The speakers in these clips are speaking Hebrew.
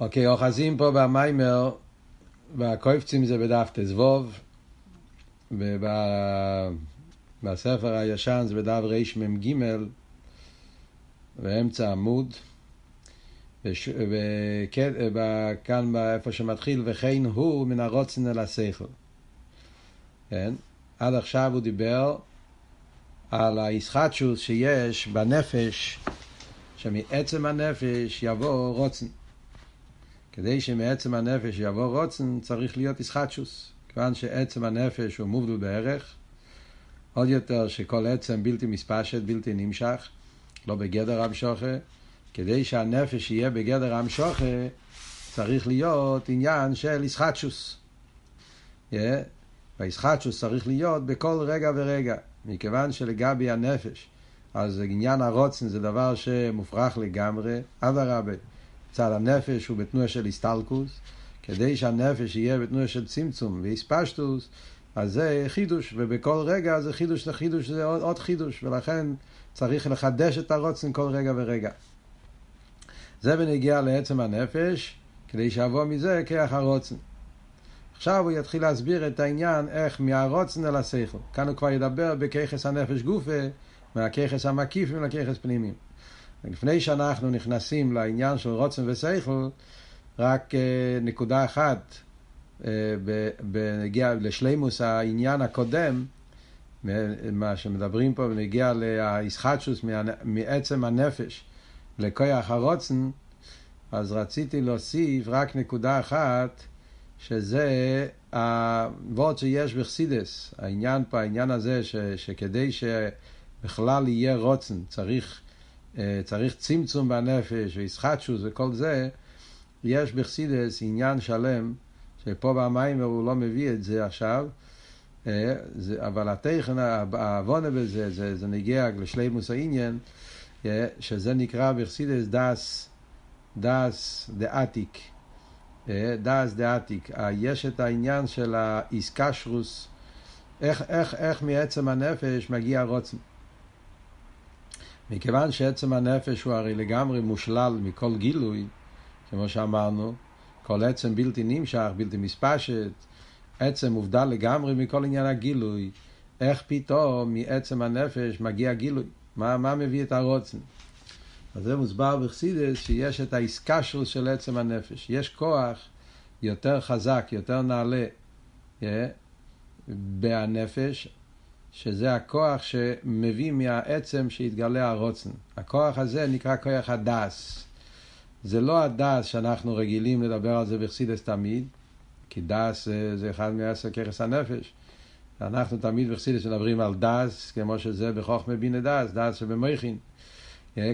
אוקיי, אוחזים פה במיימר, והקויפצים זה בדף ט"זבוב, ובספר הישן זה בדף רמ"ג, באמצע עמוד, וכאן איפה שמתחיל, וכן הוא מן הרוצן אל השכל. כן? עד עכשיו הוא דיבר על הישחטשוס שיש בנפש, שמעצם הנפש יבוא רוצן. כדי שמעצם הנפש יבוא רוצן, צריך להיות ישחטשוס. כיוון שעצם הנפש הוא מובדל בערך, עוד יותר שכל עצם בלתי מספשת, בלתי נמשך, לא בגדר המשוכה. כדי שהנפש יהיה בגדר המשוכה, צריך להיות עניין של ישחטשוס. Yeah. והישחטשוס צריך להיות בכל רגע ורגע. מכיוון שלגבי הנפש, אז עניין הרוצן זה דבר שמופרך לגמרי, אדרבה, צד הנפש הוא בתנועה של הסטלקוס, כדי שהנפש יהיה בתנועה של צמצום ואיספשטוס, אז זה חידוש, ובכל רגע זה חידוש לחידוש, זה עוד, עוד חידוש, ולכן צריך לחדש את הרוצן כל רגע ורגע. זה בנגיע לעצם הנפש, כדי שיבוא מזה כרך הרוצן. עכשיו הוא יתחיל להסביר את העניין איך מהרוצן אל השכל. כאן הוא כבר ידבר בככס הנפש גופה, מהככס המקיפים לככס פנימיים. לפני שאנחנו נכנסים לעניין של רוצן ושכל, רק uh, נקודה אחת uh, בנגיע לשלימוס העניין הקודם, מה שמדברים פה בנגיע להיסחטשוס מעצם הנפש לכוח הרוצן, אז רציתי להוסיף רק נקודה אחת, שזה הוורד שיש בחסידס, העניין פה, העניין הזה ש, שכדי שבכלל יהיה רוצן, צריך, אה, צריך צמצום בנפש וישחטשוס וכל זה, יש בחסידס עניין שלם, שפה במים הוא לא מביא את זה עכשיו, אה, זה, אבל התכן, העוונה בזה, זה, זה נגיע לשלימוס העניין, אה, שזה נקרא בחסידס דס, דס דעתיק. דאס דעתיק, יש את העניין של האיסקשרוס, איך, איך, איך מעצם הנפש מגיע רוצן. מכיוון שעצם הנפש הוא הרי לגמרי מושלל מכל גילוי, כמו שאמרנו, כל עצם בלתי נמשך, בלתי מספשת, עצם מובדל לגמרי מכל עניין הגילוי, איך פתאום מעצם הנפש מגיע גילוי? מה, מה מביא את הרוצן? אז זה מוסבר בחסידס שיש את האיסקשרוס של עצם הנפש. יש כוח יותר חזק, יותר נעלה yeah, בהנפש, שזה הכוח שמביא מהעצם שהתגלה הרוצן. הכוח הזה נקרא כוח הדס. זה לא הדס שאנחנו רגילים לדבר על זה בחסידס תמיד, כי דעת זה, אחד מעשר כוחות הנפש. אנחנו תמיד בחסידות מדברים על דעת, כמו שזה בחוכמה בינה דעת, דעת שבמוחין.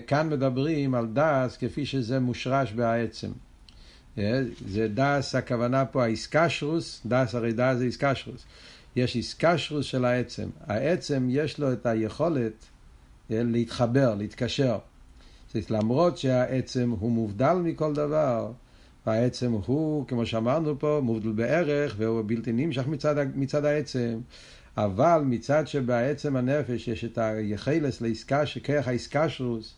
כאן מדברים על דעת כפי שזה מושרש בעצם. זה דעת, הכוונה פה התקשרות, דעת הרי דעת זה התקשרות. יש התקשרות של העצם. העצם יש לו את היכולת להתחבר, להתקשר. זאת למרות שהעצם הוא מובדל מכל דבר, והעצם הוא, כמו שאמרנו פה, מובדל בערך, והוא בלתי נמשך מצד, מצד העצם. אבל מצד שבעצם הנפש יש את היחלס לעסקה, שכרך האיסקשרוס,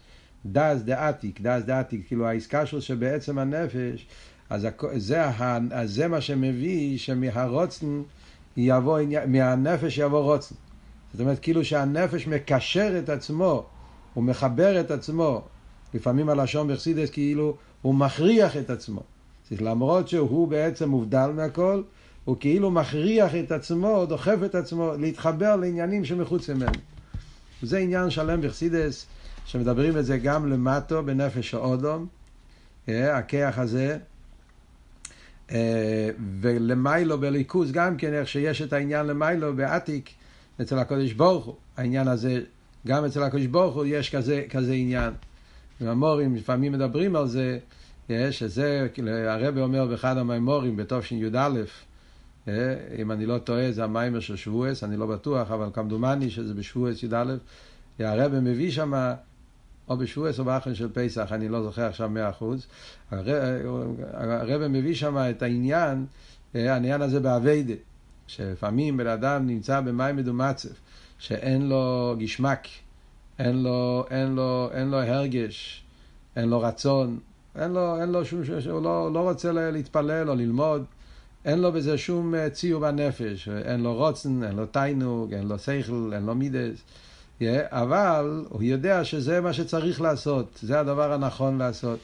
דאז דעתיק, דאז דעתיק, כאילו האיסקשרוס שבעצם הנפש, אז זה, זה מה שמביא שמהרוצן יבוא, מהנפש יבוא רוצן. זאת אומרת, כאילו שהנפש מקשר את עצמו, הוא מחבר את עצמו. לפעמים הלשון בחסידס כאילו הוא מכריח את עצמו. למרות שהוא בעצם מובדל מהכל, הוא כאילו מכריח את עצמו, דוחף את עצמו להתחבר לעניינים שמחוץ ממנו. זה עניין שלם בחסידס, שמדברים את זה גם למטו בנפש האודום, אה, הכיח הזה, ולמיילו בליכוז גם כן, איך שיש את העניין למיילו בעתיק אצל הקודש ברוך הוא, העניין הזה, גם אצל הקודש ברוך הוא יש כזה, כזה עניין. המורים לפעמים מדברים על זה, אה, שזה, הרבי אומר באחד המימורים בתשי"א, אה, אם אני לא טועה זה המיימר של שבועס, אני לא בטוח, אבל כמדומני שזה בשבועס י"א, הרבי מביא שם, או בשבועס או באחרון של פסח, אני לא זוכר עכשיו מאה אחוז, הרבי מביא שם את העניין, אה, העניין הזה באביידה, שלפעמים בן אדם נמצא במים מדומצף, שאין לו גשמק, אין לו, אין לו, אין לו הרגש, אין לו רצון, אין לו, אין לו שום, הוא לא, לא רוצה להתפלל או ללמוד, אין לו בזה שום אה, ציור בנפש, אין לו רוצן, אין לו תיינוג, אין לו שכל, אין לו מידס, אבל הוא יודע שזה מה שצריך לעשות, זה הדבר הנכון לעשות.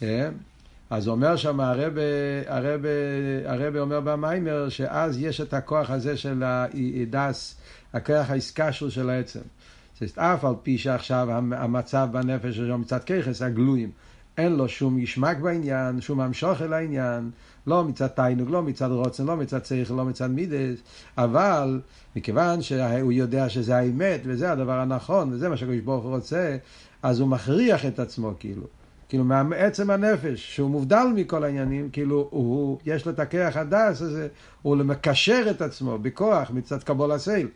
Yeah. אז אומר שם הרבה, אומר במיימר שאז יש את הכוח הזה של הדס, הכוח האיסקשור של העצם. אף על פי שעכשיו המצב בנפש שלו מצד ככס הגלויים אין לו שום ישמק בעניין, שום המשוך אל העניין, לא מצד תיינוג, לא מצד רוצן, לא מצד שכל, לא מצד מידס, אבל מכיוון שהוא יודע שזה האמת וזה הדבר הנכון וזה מה שהקדוש ברוך הוא רוצה, אז הוא מכריח את עצמו כאילו. כאילו מעצם הנפש, שהוא מובדל מכל העניינים, כאילו הוא, יש לו את הכיח הדס הזה, הוא מקשר את עצמו בכוח מצד קבול הסייל.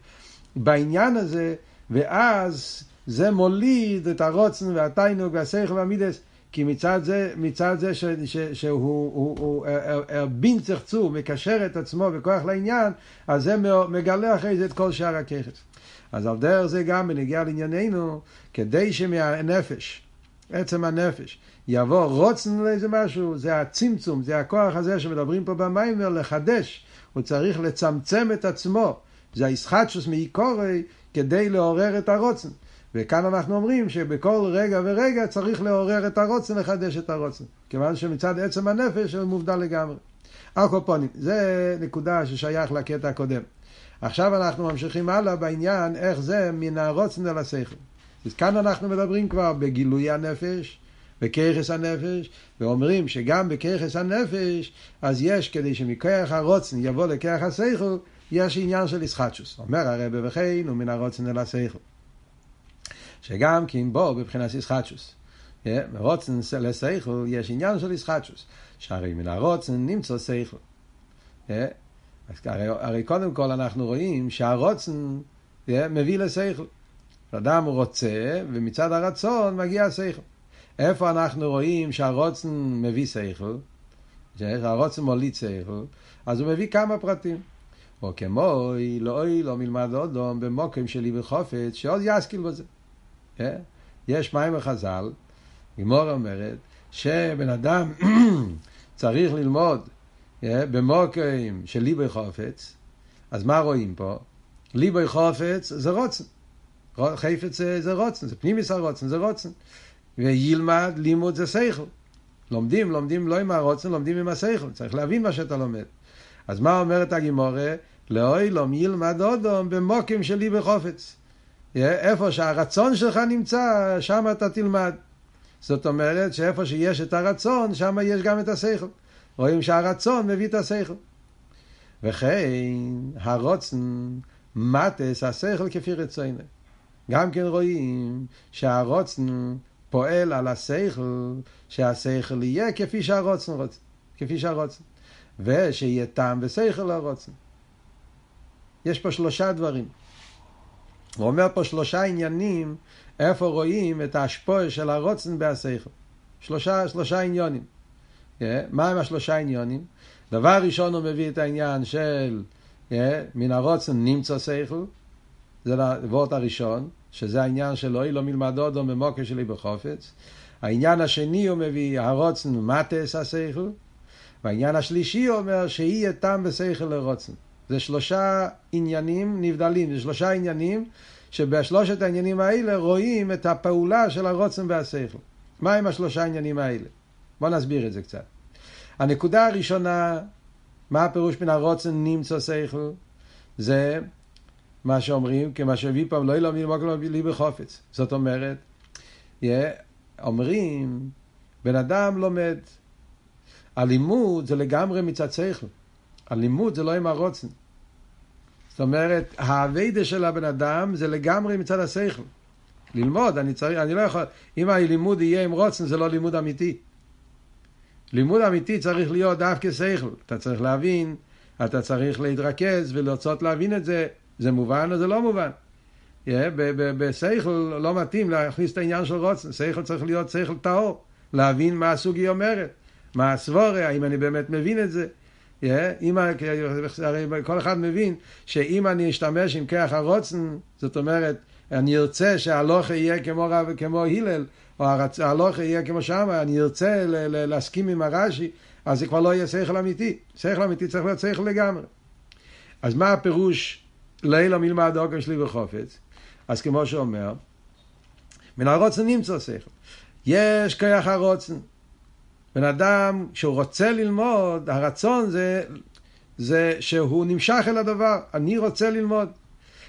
בעניין הזה, ואז זה מוליד את הרוצן והתיינוג והשכל והמידס, כי מצד זה, מצד זה ש, ש, שהוא הוא, הוא, בין צחצור, מקשר את עצמו בכוח לעניין, אז זה מגלה אחרי זה את כל שאר הככס. אז על דרך זה גם בנגיע לענייננו, כדי שמהנפש, עצם הנפש, יבוא רוצן לאיזה משהו, זה הצמצום, זה הכוח הזה שמדברים פה במיימר, לחדש, הוא צריך לצמצם את עצמו, זה הישחטשוס מעיקורי כדי לעורר את הרוצן. וכאן אנחנו אומרים שבכל רגע ורגע צריך לעורר את הרוצן, לחדש את הרוצן. כיוון שמצד עצם הנפש הוא מובדל לגמרי. הקופונים, זה נקודה ששייך לקטע הקודם. עכשיו אנחנו ממשיכים הלאה בעניין איך זה מן הרוצן אל השכל. אז כאן אנחנו מדברים כבר בגילוי הנפש, בכיכס הנפש, ואומרים שגם בכיכס הנפש, אז יש כדי שמכוח הרוצן יבוא לכיח השכל, יש עניין של ישחטשוס. אומר הרב וכן, ומן הרוצן אל השכל. שגם כי אם בו בבחינת ישחטשוס. מרוצן לשכל יש עניין של ישחטשוס. שהרי מן הרוצן נמצא שכל. אז הרי, הרי קודם כל אנחנו רואים שהרוצן מביא לשכל. אדם רוצה, ומצד הרצון מגיע השכל. איפה אנחנו רואים שהרוצן מביא שכל, שהרוצן מוליד שכל, אז הוא מביא כמה פרטים. או כמו לא אוי לא מלמד אודום במוקם שלי בחופץ, שעוד יסקיל בזה. יש מים וחז"ל, גמור אומרת, שבן אדם צריך ללמוד במוקם של ליבי חופץ, אז מה רואים פה? ליבי חופץ זה רוצן. חפץ זה רוצן, זה פנימיס הרוצן, זה רוצן. וילמד לימוד זה שכל. לומדים, לומדים לא עם הרוצן, לומדים עם השכל. צריך להבין מה שאתה לומד. אז מה אומרת הגימורה? לאוילום ילמד אודום במוקים שלי בחופץ. איפה שהרצון שלך נמצא, שם אתה תלמד. זאת אומרת שאיפה שיש את הרצון, שם יש גם את השכל. רואים שהרצון מביא את השכל. וכן, הרוצן מטס השכל כפי רצונו. גם כן רואים שהרוצן פועל על השכל, שהשכל יהיה כפי שהרוצן רוצה, כפי שהרוצן. ושיהיה טעם ושכל לרוצן. יש פה שלושה דברים. הוא אומר פה שלושה עניינים, איפה רואים את ההשפוע של הרוצן בהשכל. שלושה, שלושה עניונים. Yeah, מה הם השלושה עניונים? דבר ראשון הוא מביא את העניין של yeah, מן הרוצן נמצא שכל, זה הוורט הראשון. שזה העניין של אוי לא מלמד אודו ממוקר שלי בחופץ. העניין השני הוא מביא הרוצן מטס השכל, והעניין השלישי אומר שיהיה טעם בשכל לרוצן. זה שלושה עניינים נבדלים, זה שלושה עניינים שבשלושת העניינים האלה רואים את הפעולה של הרוצן והשכל. מה עם השלושה העניינים האלה? בואו נסביר את זה קצת. הנקודה הראשונה, מה הפירוש בין הרוצן נמצא שכל? זה מה שאומרים, כמה שהביא פעם, לא ילמד מקום לי בחופץ. זאת אומרת, אומרים, בן אדם לומד. הלימוד זה לגמרי מצד שכל. הלימוד זה לא עם הרוצן. זאת אומרת, האביידה של הבן אדם זה לגמרי מצד השכל. ללמוד, אני צריך, אני לא יכול, אם הלימוד יהיה עם רוצן זה לא לימוד אמיתי. לימוד אמיתי צריך להיות דווקא שכל. אתה צריך להבין, אתה צריך להתרכז ולרצות להבין את זה זה מובן או זה לא מובן? Yeah, בשכל לא מתאים להכניס את העניין של רוצן, שכל צריך להיות שכל טהור, להבין מה הסוג היא אומרת, מה הסבורה, האם אני באמת מבין את זה. אם, הרי כל אחד מבין שאם אני אשתמש עם כח הרוצן, זאת אומרת, אני ארצה שהלוכה יהיה כמו, רב, כמו הלל, או. ההלוך יהיה כמו שמה, אני ארצה ל- ל- להסכים עם הרש"י, אז זה כבר לא יהיה שכל אמיתי. שכל אמיתי צריך להיות שכל לגמרי. אז מה הפירוש לילה מלמד עוגן שלי וחופץ? אז כמו שאומר, מן הרוצן נמצא שכל. יש כיח הרוצן. בן אדם, כשהוא רוצה ללמוד, הרצון זה, זה שהוא נמשך אל הדבר. אני רוצה ללמוד.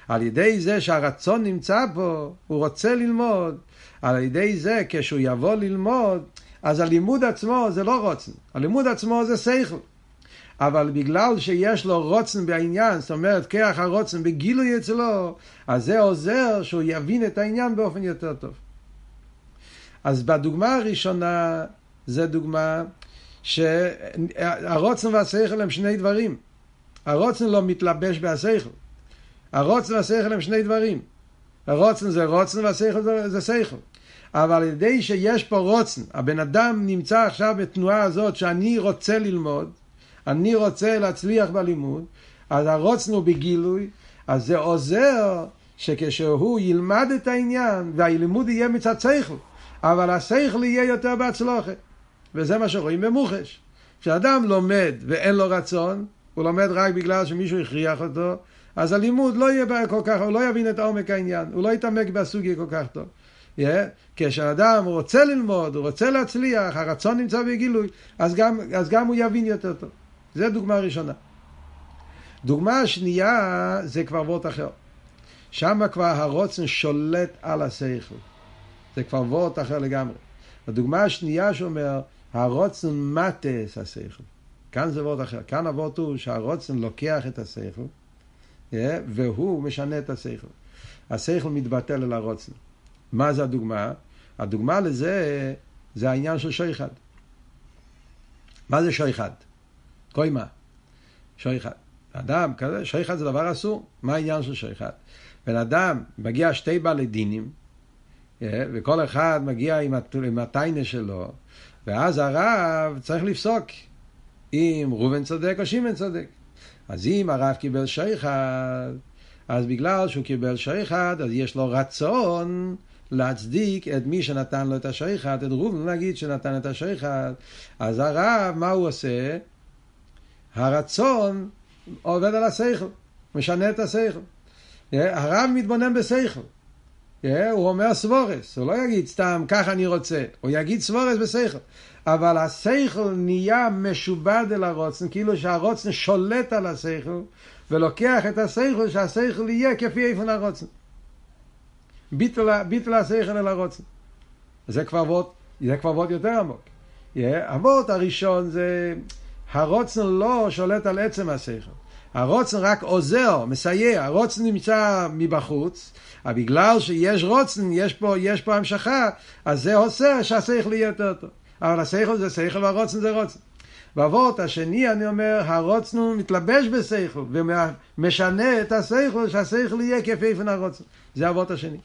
על ידי זה שהרצון נמצא פה, הוא רוצה ללמוד. על ידי זה, כשהוא יבוא ללמוד, אז הלימוד עצמו זה לא רוצן. הלימוד עצמו זה שכל. אבל בגלל שיש לו רוצן בעניין, זאת אומרת, כרך הרוצן בגילוי אצלו, אז זה עוזר שהוא יבין את העניין באופן יותר טוב. אז בדוגמה הראשונה, זה דוגמה שהרוצן והשכל הם שני דברים. הרוצן לא מתלבש בהשכל. הרוצן והשכל הם שני דברים. הרוצן זה רוצן והשכל זה, שכל. אבל על ידי שיש פה רוצן, הבן אדם נמצא עכשיו בתנועה הזאת שאני רוצה ללמוד, אני רוצה להצליח בלימוד, אז הרוצן הוא בגילוי, אז זה עוזר שכשהוא ילמד את העניין והלימוד יהיה מצד שכל, אבל השכל יהיה יותר בהצלוחה. וזה מה שרואים במוחש. כשאדם לומד ואין לו רצון, הוא לומד רק בגלל שמישהו הכריח אותו, אז הלימוד לא יהיה כל כך, הוא לא יבין את עומק העניין, הוא לא יתעמק בסוגיה כל כך טוב. Yeah, כשאדם רוצה ללמוד, הוא רוצה להצליח, הרצון נמצא בגילוי, אז גם, אז גם הוא יבין יותר טוב. זו דוגמה ראשונה. דוגמה שנייה זה כבר וורט אחר. שם כבר הרוצן שולט על השכל. זה כבר וורט אחר לגמרי. הדוגמה השנייה שאומר, הרוצן מטס השכל. כאן זה וורט אחר. כאן הוורט הוא שהרוצן לוקח את השכל, yeah, והוא משנה את השכל. השכל מתבטל אל הרוצן. מה זה הדוגמה? הדוגמה לזה זה העניין של שויחד. מה זה שויחד? קוימה. שויחד. אדם כזה, שויחד זה דבר אסור. מה העניין של שויחד? בן אדם מגיע שתי בעלי דינים, אה, וכל אחד מגיע עם הטיינה שלו, ואז הרב צריך לפסוק אם ראובן צודק או שמעון צודק. אז אם הרב קיבל שויחד, אז בגלל שהוא קיבל שויחד, אז יש לו רצון להצדיק את מי שנתן לו את השויחד, את ראובן להגיד שנתן את השויחד. אז הרב, מה הוא עושה? הרצון עובד על השכל, משנה את השכל. הרב מתבונן בשכל. הוא אומר סבורס, הוא לא יגיד סתם ככה אני רוצה, הוא יגיד סבורס בשכל. אבל השכל נהיה משובד אל הרוצן, כאילו שהרוצן שולט על השכל, ולוקח את השכל שהשכל יהיה כפי איפן הרוצן. ביטל, ביטל השכל אל הרוצן. זה כבר וורט, זה כבר וורט יותר עמוק. הוורט הראשון זה הרוצן לא שולט על עצם השכל. הרוצן רק עוזר, מסייע, הרוצן נמצא מבחוץ, אבל בגלל שיש רוצן, יש פה, יש פה המשכה, אז זה עושה שהשכל יהיה יותר טוב. אבל השכל זה שכל והרוצן זה רוצן. באבות השני אני אומר, הרוצן הוא מתלבש בשכל ומשנה את השכל, שהשכל יהיה כפי איפן הרוצן. זה אבות השני.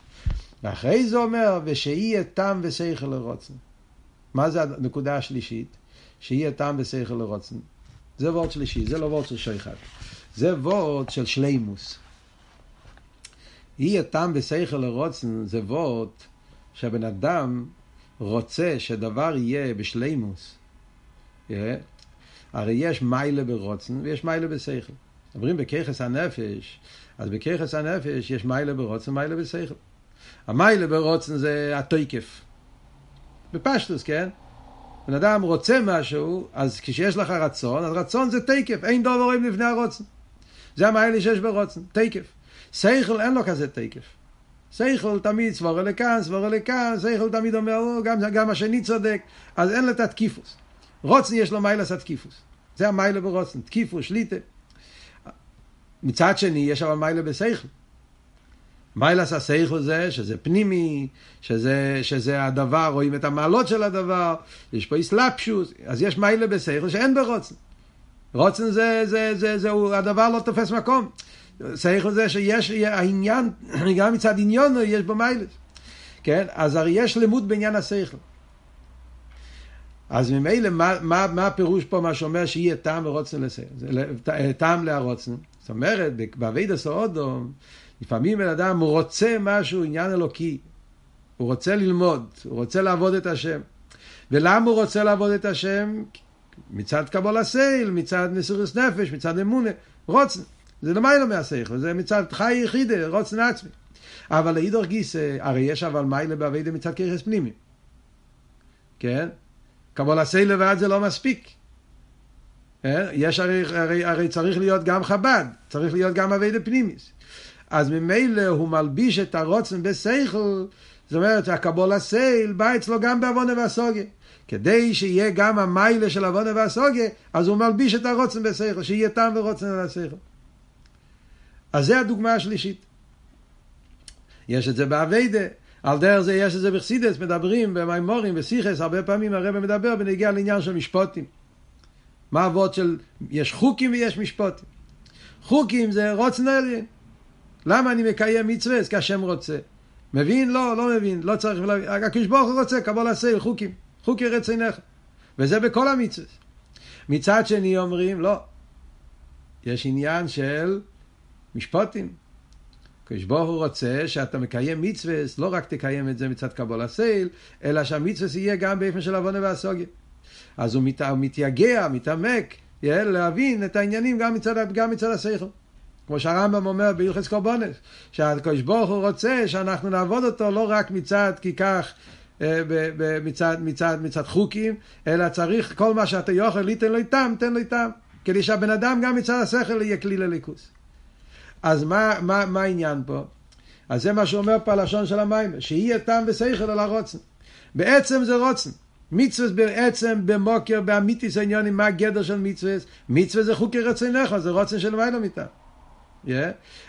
ואחרי זה אומר, ושיהיה טעם ושכל לרוצן. מה זה הנקודה השלישית? שיהיה טעם ושכל לרוצן. זה וורד שלישי, זה לא וורד של שויחד. זה וורד של שלימוס. יהיה טעם ושכל לרוצן זה וורד שהבן אדם רוצה שדבר יהיה בשלימוס. Yeah. הרי יש מיילה ברוצן ויש מיילה בשכל. אומרים בככס הנפש, אז בככס הנפש יש מיילה ברוצן ומיילה בשכל. המיילה ברוצן זה התויקף. בפשטוס, כן? בן אדם רוצה משהו, אז כשיש לך רצון, אז רצון זה תקף, אין דוברים לפני הרוצן. זה המיילה שיש ברוצן, תקף. שכל אין לו כזה תקף. שכל תמיד סבורה לכאן, סבורה לכאן, שכל תמיד אומר, גם, גם השני צודק, אז אין לו את התקיפוס. רוצן יש לו מיילס התקיפוס. זה המיילה ברוצן, תקיפוס, שליטה. מצד שני, יש אבל מיילה בשכל. מיילס השכל זה, שזה פנימי, שזה, שזה הדבר, רואים את המעלות של הדבר, יש פה אסלאפשוס, אז יש מיילה בשכל שאין ברוצן. רוצן זה, זה, זה, זה, זה, הדבר לא תופס מקום. שכל זה שיש העניין, גם מצד עניון יש בו מיילס. כן? אז הרי יש לימוד בעניין השכל. אז ממילא, מה, מה, מה הפירוש פה, מה שאומר שיהיה טעם ורוצן לשכל? טעם להרוצן. זאת אומרת, באבי דסאודום, לפעמים בן אדם רוצה משהו, עניין אלוקי. הוא רוצה ללמוד, הוא רוצה לעבוד את השם. ולמה הוא רוצה לעבוד את השם? מצד קבלת עול, מצד מסירות נפש, מצד אמונה, רצון. זה למעלה מהשכל, זה מצד חיה יחידה, רצון עצמי. אבל לאידך גיסא, הרי יש אבל מעלה בעבודה מצד כוחות פנימיים. כן? קבלת עול לבד זה לא מספיק. כן? יש הרי, הרי, הרי צריך להיות גם חב"ד, צריך להיות גם עבודה פנימית. אז ממילא הוא מלביש את הרצון בשכל, זאת אומרת שהקבלת עול בא אצלו גם בהבנה והשגה. כדי שיהיה גם המיילה של עוונה והסוגיה, אז הוא מלביש את הרוצן בשכל, שיהיה טעם ורוצן על השכל. אז זה הדוגמה השלישית. יש את זה באביידה, על דרך זה יש את זה בחסידס, מדברים במימורים, בסיכס, הרבה פעמים הרב מדבר בנגיע לעניין של משפוטים. מה אבות של, יש חוקים ויש משפוטים. חוקים זה רוצן עליין. למה אני מקיים מצווה? כי השם רוצה. מבין? לא, לא מבין, לא צריך, הקדוש ברוך הוא רוצה, קבול עשה, חוקים, חוקי רצינך. וזה בכל המצווה. מצד שני אומרים, לא, יש עניין של משפוטים. הקדוש ברוך הוא רוצה שאתה מקיים מצווה, לא רק תקיים את זה מצד קבול הסייל, אלא שהמצווה יהיה גם באופן של עוונה והסוגיה. אז הוא, מת, מתייגע, מתעמק, להבין את העניינים גם מצד, גם מצד השכל. כמו שהרמב"ם אומר בהלכס קורבונס, שהקדוש ברוך הוא רוצה שאנחנו נעבוד אותו לא רק מצד כי כך מצד, מצד, מצד חוקים, אלא צריך כל מה שאתה יכול ליתן לו איתם, תן לו איתם, כדי שהבן אדם גם מצד השכל יהיה כלי לליכוס. אז מה, מה, מה העניין פה? אז זה מה שאומר פה הלשון של המים, שיהיה טעם ושכל על הרוצן. בעצם זה רוצן. מצווה בעצם במוקר, באמיתיס העניונים, מה הגדר של מצווה? מצווה זה חוקי רצונך, זה רוצן של מיילא מיתה.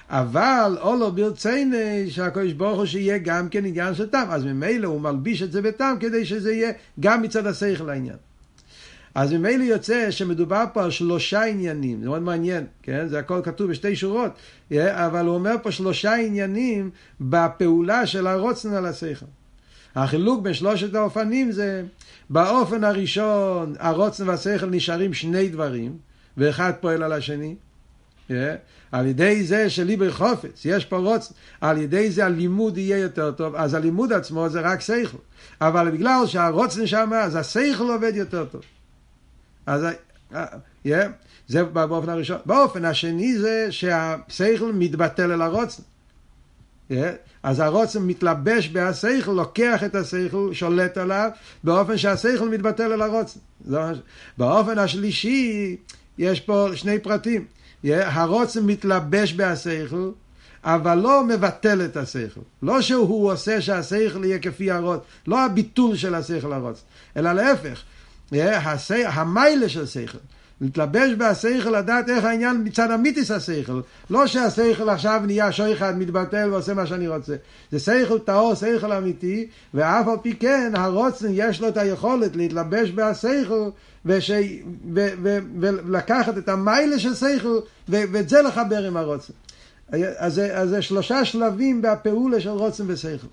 אבל אולו ברצייני שהקדוש ברוך הוא שיהיה גם כן עניין של טעם, אז ממילא הוא מלביש את זה בטעם כדי שזה יהיה גם מצד השכל העניין. אז ממילא יוצא שמדובר פה על שלושה עניינים, זה מאוד מעניין, כן? זה הכל כתוב בשתי שורות, אבל הוא אומר פה שלושה עניינים בפעולה של הרוצן על השכל. החילוק בין שלושת האופנים זה, באופן הראשון הרוצן והשכל נשארים שני דברים, ואחד פועל על השני. על ידי זה שליבר חופץ, יש פה רוצן, על ידי זה הלימוד יהיה יותר טוב, אז הלימוד עצמו זה רק שכל. אבל בגלל שהרוצן שם, אז השכל עובד יותר טוב. אז yeah, זה באופן הראשון. באופן השני זה שהשכל מתבטל אל הרוצן. Yeah, אז הרוצן מתלבש בהשכל, לוקח את השכל, שולט עליו, באופן שהשכל מתבטל אל הרוצן. באופן השלישי, יש פה שני פרטים. הרוצן מתלבש בהשכל, אבל לא מבטל את השכל. לא שהוא עושה שהשכל יהיה כפי הרוצן, לא הביטול של השכל הרוצן, אלא להפך, המיילה של השכל. להתלבש בהשכל, לדעת איך העניין מצד אמיתיס השכל. לא שהשכל עכשיו נהיה שויחד, מתבטל ועושה מה שאני רוצה. זה שכל טהור, שכל אמיתי, ואף על פי כן, הרוצן יש לו את היכולת להתלבש בהשכל, וש... ו... ו... ולקחת את המיילה של שכל, ו... ואת זה לחבר עם הרוצן. אז זה שלושה שלבים בפעולה של רוצן ושכל.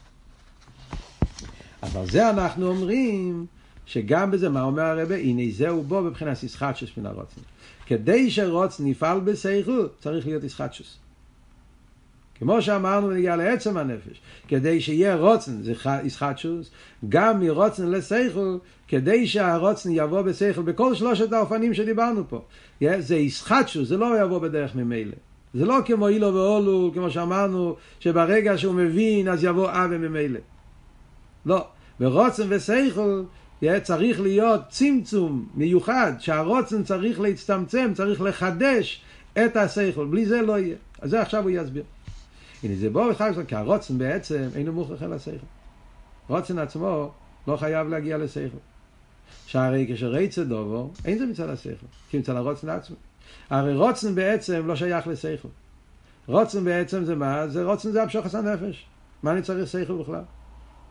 אבל זה אנחנו אומרים שגם בזה, מה אומר הרבה? הנה זהו בו בבחינת ישחטשוס מן הרוצן. כדי שרוצן יפעל בשכל, צריך להיות ישחטשוס. כמו שאמרנו בנגיע לעצם הנפש, כדי שיהיה רוצן, זה ישחטשוס, גם מרוצן לשכל, כדי שהרוצן יבוא בשכל, בכל שלושת האופנים שדיברנו פה. זה ישחטשוס, זה לא יבוא בדרך ממילא. זה לא כמו אילו ואולו, כמו שאמרנו, שברגע שהוא מבין אז יבוא אבי ממילא. לא. ורוצן ושכל צריך להיות צמצום מיוחד, שהרוצן צריך להצטמצם, צריך לחדש את השכל, בלי זה לא יהיה. אז זה עכשיו הוא יסביר. הנה זה בואו אחד, כי הרוצן בעצם אינו מוכרח אל השכל. רוצן עצמו לא חייב להגיע לשכל. שהרי כשרצה דובו, אין זה מצד השכל, כי מצד הרוצן עצמו. הרי רוצן בעצם לא שייך לשכל. רוצן בעצם זה מה? זה רוצן זה המשוך הנפש. מה אני צריך שכל בכלל?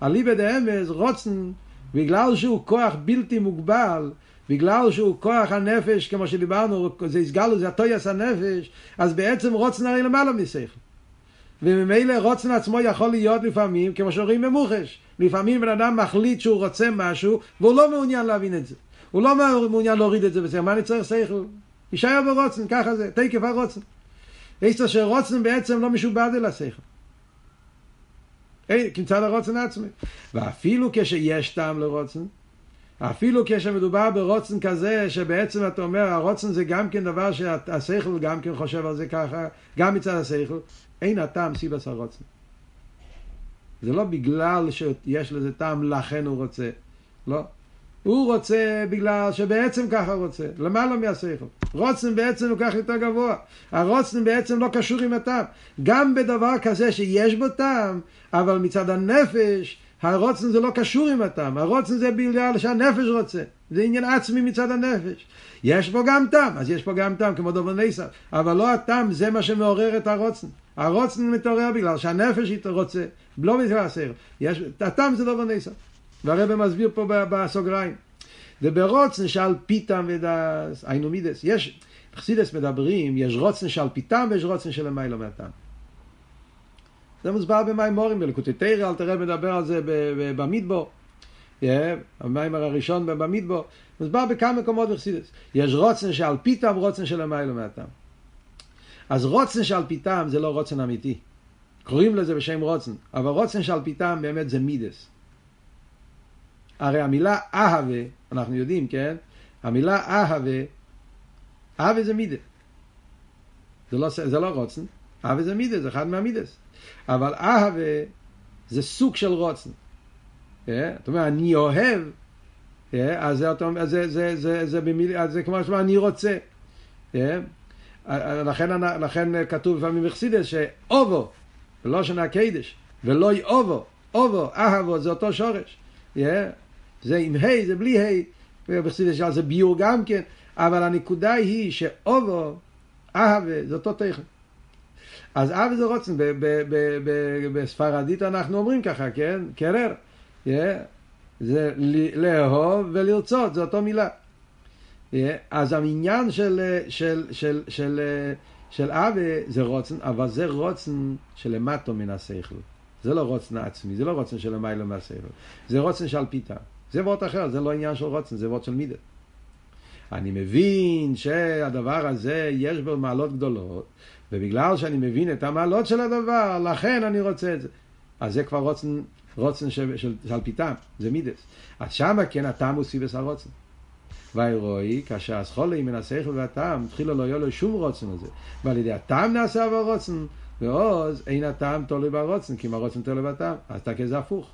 אליבא דאמז רוצן בגלל שהוא כוח בלתי מוגבל, בגלל שהוא כוח הנפש, כמו שדיברנו, זה הסגלו, זה הטויס הנפש, אז בעצם רוצן הרי למעלה משכל. וממילא רוצן עצמו יכול להיות לפעמים, כמו שאומרים במוחש, לפעמים בן אדם מחליט שהוא רוצה משהו, והוא לא מעוניין להבין את זה. הוא לא מעוניין להוריד את זה וזה, מה אני צריך שכל? יישאר ברוצן, ככה זה, תקף הרוצן. יש שרוצן בעצם לא משובד אל השכל. אין, מצד הרוצן עצמי. ואפילו כשיש טעם לרוצן, אפילו כשמדובר ברוצן כזה, שבעצם אתה אומר, הרוצן זה גם כן דבר שהשכל גם כן חושב על זה ככה, גם מצד השכל, אין הטעם סיבס הרוצן. זה לא בגלל שיש לזה טעם, לכן הוא רוצה. לא. הוא רוצה בגלל שבעצם ככה רוצה, למעלה מהשכל. רוצן בעצם הוא כך יותר גבוה. הרוצן בעצם לא קשור עם הטעם. גם בדבר כזה שיש בו טעם, אבל מצד הנפש, הרוצן זה לא קשור עם הטעם. הרוצן זה בגלל שהנפש רוצה. זה עניין עצמי מצד הנפש. יש פה גם טעם, אז יש פה גם טעם, כמו דובר ניסה. אבל לא הטעם, זה מה שמעורר את הרוצן. הרוצן מתעורר בגלל שהנפש רוצה, לא בגלל השכל. הטעם זה דובר ניסה. והרבא מסביר פה בסוגריים. וברוצן שעל פיתם ודס, היינו מידס. יש, בחסידס מדברים, יש רוצן שעל פיתם ויש רוצן של המיילו מהטעם. זה מוסבר במימורים, בלקוטי תרא, אל תראה מדבר על זה במדבור. המיימר הראשון במדבור. מוסבר בכמה מקומות בחסידס. יש רוצן שעל פיתם, רוצן של המיילו מהטעם. אז רוצן שעל פיתם זה לא רוצן אמיתי. קוראים לזה בשם רוצן, אבל רוצן שעל פיתם באמת זה מידס. הרי המילה אהבה, אנחנו יודעים, כן? המילה אהבה, אהבה זה מידה. זה לא, זה לא רוצן, אהבה זה מידה, זה אחד מהמידס. אבל אהבה זה סוג של רוצן. אה? אתה אומר, אני אוהב, אה? אז זה, כמו שאומר, אני רוצה. אה? לכן, לכן כתוב לפעמים בחסידס שאובו, בלושן הקדש, ולא אובו, אובו, אהבו, זה אותו שורש. זה עם ה' זה בלי ה', בחסידס זה ביור גם כן, אבל הנקודה היא שאובו, אהבה, זה אותו תכן. אז אהבה זה רוצן, בספרדית אנחנו אומרים ככה, כן? קרר. זה לאהוב ולרצות, זה אותו מילה. אז העניין של, של, של, של, של אהבה זה רוצן, אבל זה רוצן שלמטו מן השכל. זה לא רוצן עצמי, זה לא רוצן של המיילו מהשכל. זה רוצן שעל פיתה. זה וורט אחר, זה לא עניין של רוצן, זה וורט של מידה. אני מבין שהדבר הזה יש בו מעלות גדולות, ובגלל שאני מבין את המעלות של הדבר, לכן אני רוצה את זה. אז זה כבר רוצן, רוצן של, של, של פיתם, זה מידס. אז שמה כן הטעם הוא סיבס הרוצן. ואירועי, כאשר הסחולה מן השכל והטעם, התחילה לא יהיה לו שום רוצן לזה. ועל ידי הטעם נעשה עבור רוצן, ועוז אין הטעם תולוי ברוצן, כי אם הרוצן תולוי בטעם, אז אתה כזה הפוך.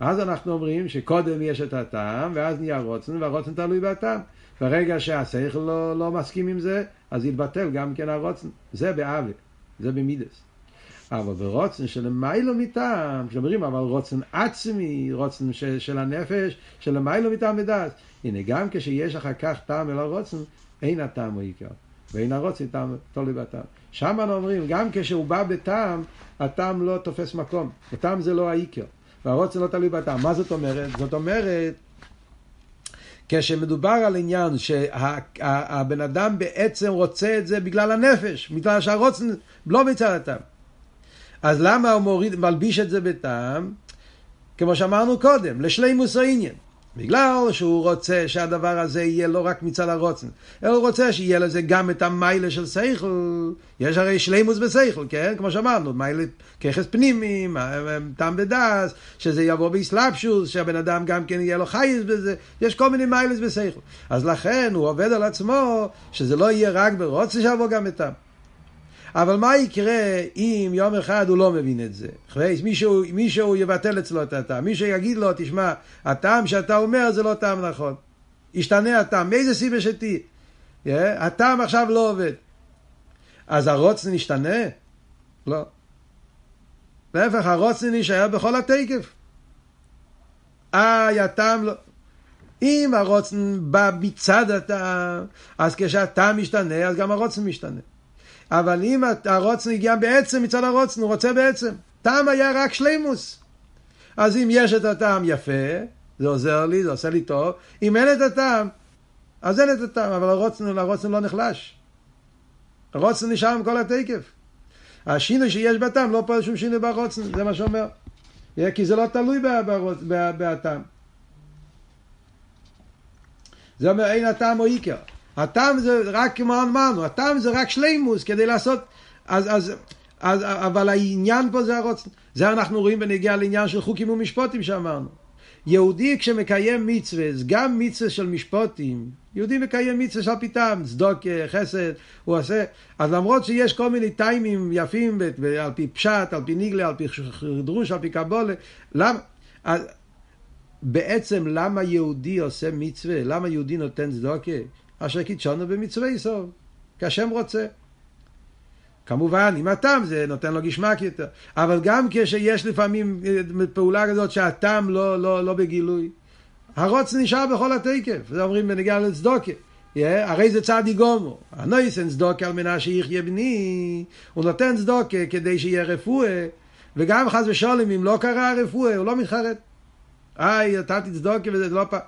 אז אנחנו אומרים שקודם יש את הטעם, ואז נהיה רוצן, והרוצן תלוי בטעם. ברגע שהשכל לא, לא מסכים עם זה, אז יתבטל גם כן הרוצן. זה באווה, זה במידס. אבל ברוצן של מיילו מטעם, כשאומרים אבל רוצן עצמי, רוצן של, של הנפש, של מיילו מטעם מדעת. הנה, גם כשיש אחר כך טעם אל הרוצן, אין הטעם הוא עיקר. ואין הרוצן טעם תלוי בטעם. שם אנחנו אומרים, גם כשהוא בא בטעם, הטעם לא תופס מקום. הטעם זה לא העיקר. והרוצן לא תלוי בטעם. מה זאת אומרת? זאת אומרת, כשמדובר על עניין שהבן אדם בעצם רוצה את זה בגלל הנפש, בגלל שהרוצן לא מצד הטעם. אז למה הוא מוריד, מלביש את זה בטעם? כמו שאמרנו קודם, לשלימוס העניין. בגלל שהוא רוצה שהדבר הזה יהיה לא רק מצד הרוצן, אלא הוא רוצה שיהיה לזה גם את המיילה של סייכל. יש הרי שלימוס בסייכל, כן? כמו שאמרנו, מיילה ככס פנימי, טעם בדס, שזה יבוא באסלאפשוס, שהבן אדם גם כן יהיה לו חייס בזה, יש כל מיני מיילס בסייכל. אז לכן הוא עובד על עצמו, שזה לא יהיה רק ברוצן, שיבוא גם את טעם. אבל מה יקרה אם יום אחד הוא לא מבין את זה? מישהו, מישהו יבטל אצלו את הטעם, מישהו יגיד לו, תשמע, הטעם שאתה אומר זה לא טעם נכון. ישתנה הטעם, מאיזה סיבה שתהיה? Yeah, הטעם עכשיו לא עובד. אז הרוצן ישתנה? לא. להפך, הרוצן יישאר בכל התקף. איי, הטעם לא... אם הרוצן בא מצד הטעם, אז כשהטעם משתנה, אז גם הרוצן משתנה. אבל אם הרוצן הגיע בעצם מצד הרוצן, הוא רוצה בעצם. טעם היה רק שלימוס. אז אם יש את הטעם יפה, זה עוזר לי, זה עושה לי טוב. אם אין את הטעם, אז אין את הטעם, אבל הרוצן, הרוצן לא נחלש. הרוצן נשאר עם כל התקף. השינוי שיש בטעם לא פועל שום שינוי ברוצן, זה מה שאומר. כי זה לא תלוי בטעם. זה אומר אין הטעם או עיקר. הטעם זה רק כמו אמרנו, הטעם זה רק שלימוס כדי לעשות, אז, אז אז, אבל העניין פה זה הרוצן. זה אנחנו רואים בנגיעה לעניין של חוקים ומשפוטים שאמרנו. יהודי כשמקיים מצווה, גם מצווה של משפוטים, יהודי מקיים מצווה של פיתם, צדוק, חסד, הוא עושה, אז למרות שיש כל מיני טיימים יפים, על פי פשט, על פי ניגלה, על פי דרוש, על פי קבולה, למה? בעצם למה יהודי עושה מצווה? למה יהודי נותן צדוקה? אשר קידשונו במצווה יסוב, כי השם רוצה. כמובן, עם הטעם זה נותן לו גשמק יותר. אבל גם כשיש לפעמים אה, פעולה כזאת שהטעם לא, לא, לא בגילוי, הרוץ נשאר בכל התקף. זה אומרים בנגיעה לצדוקה. Yeah, הרי זה צעדי גומו. הנויסן צדוקה על מנה שיחיה בני. הוא נותן צדוקה כדי שיהיה רפואה. וגם חס ושלום, אם לא קרה רפואה, הוא לא מתחרט. איי, נתתי צדוקה וזה לא פעם.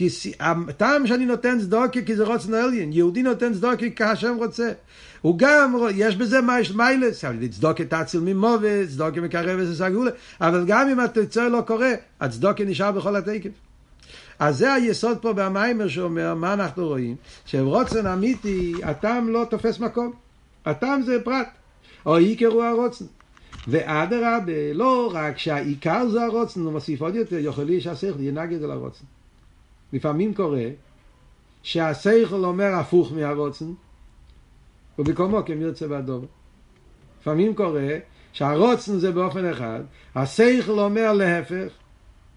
כי הטעם שאני נותן צדוקה כי זה רוצן עליין, יהודי נותן צדוקה כי השם רוצה. הוא גם, יש בזה מיילס, צדוקה תציל ממוות, צדוקה מקרב איזה סגולה, אבל גם אם התוצר לא קורה, הצדוקה נשאר בכל התקף. אז זה היסוד פה במיימר שאומר, מה אנחנו רואים? שרוצן אמיתי, הטעם לא תופס מקום. הטעם זה פרט. או עיקר הוא הרוצן. ואדרבה, לא רק שהעיקר זה הרוצן, הוא מוסיף עוד יותר, יכול להיות שהשכל ינגד על הרוצן. לפעמים קורה שהשכל אומר הפוך מהרוצן, ובקומו כמרצה והדובר. לפעמים קורה שהרוצן זה באופן אחד, השכל אומר להפך,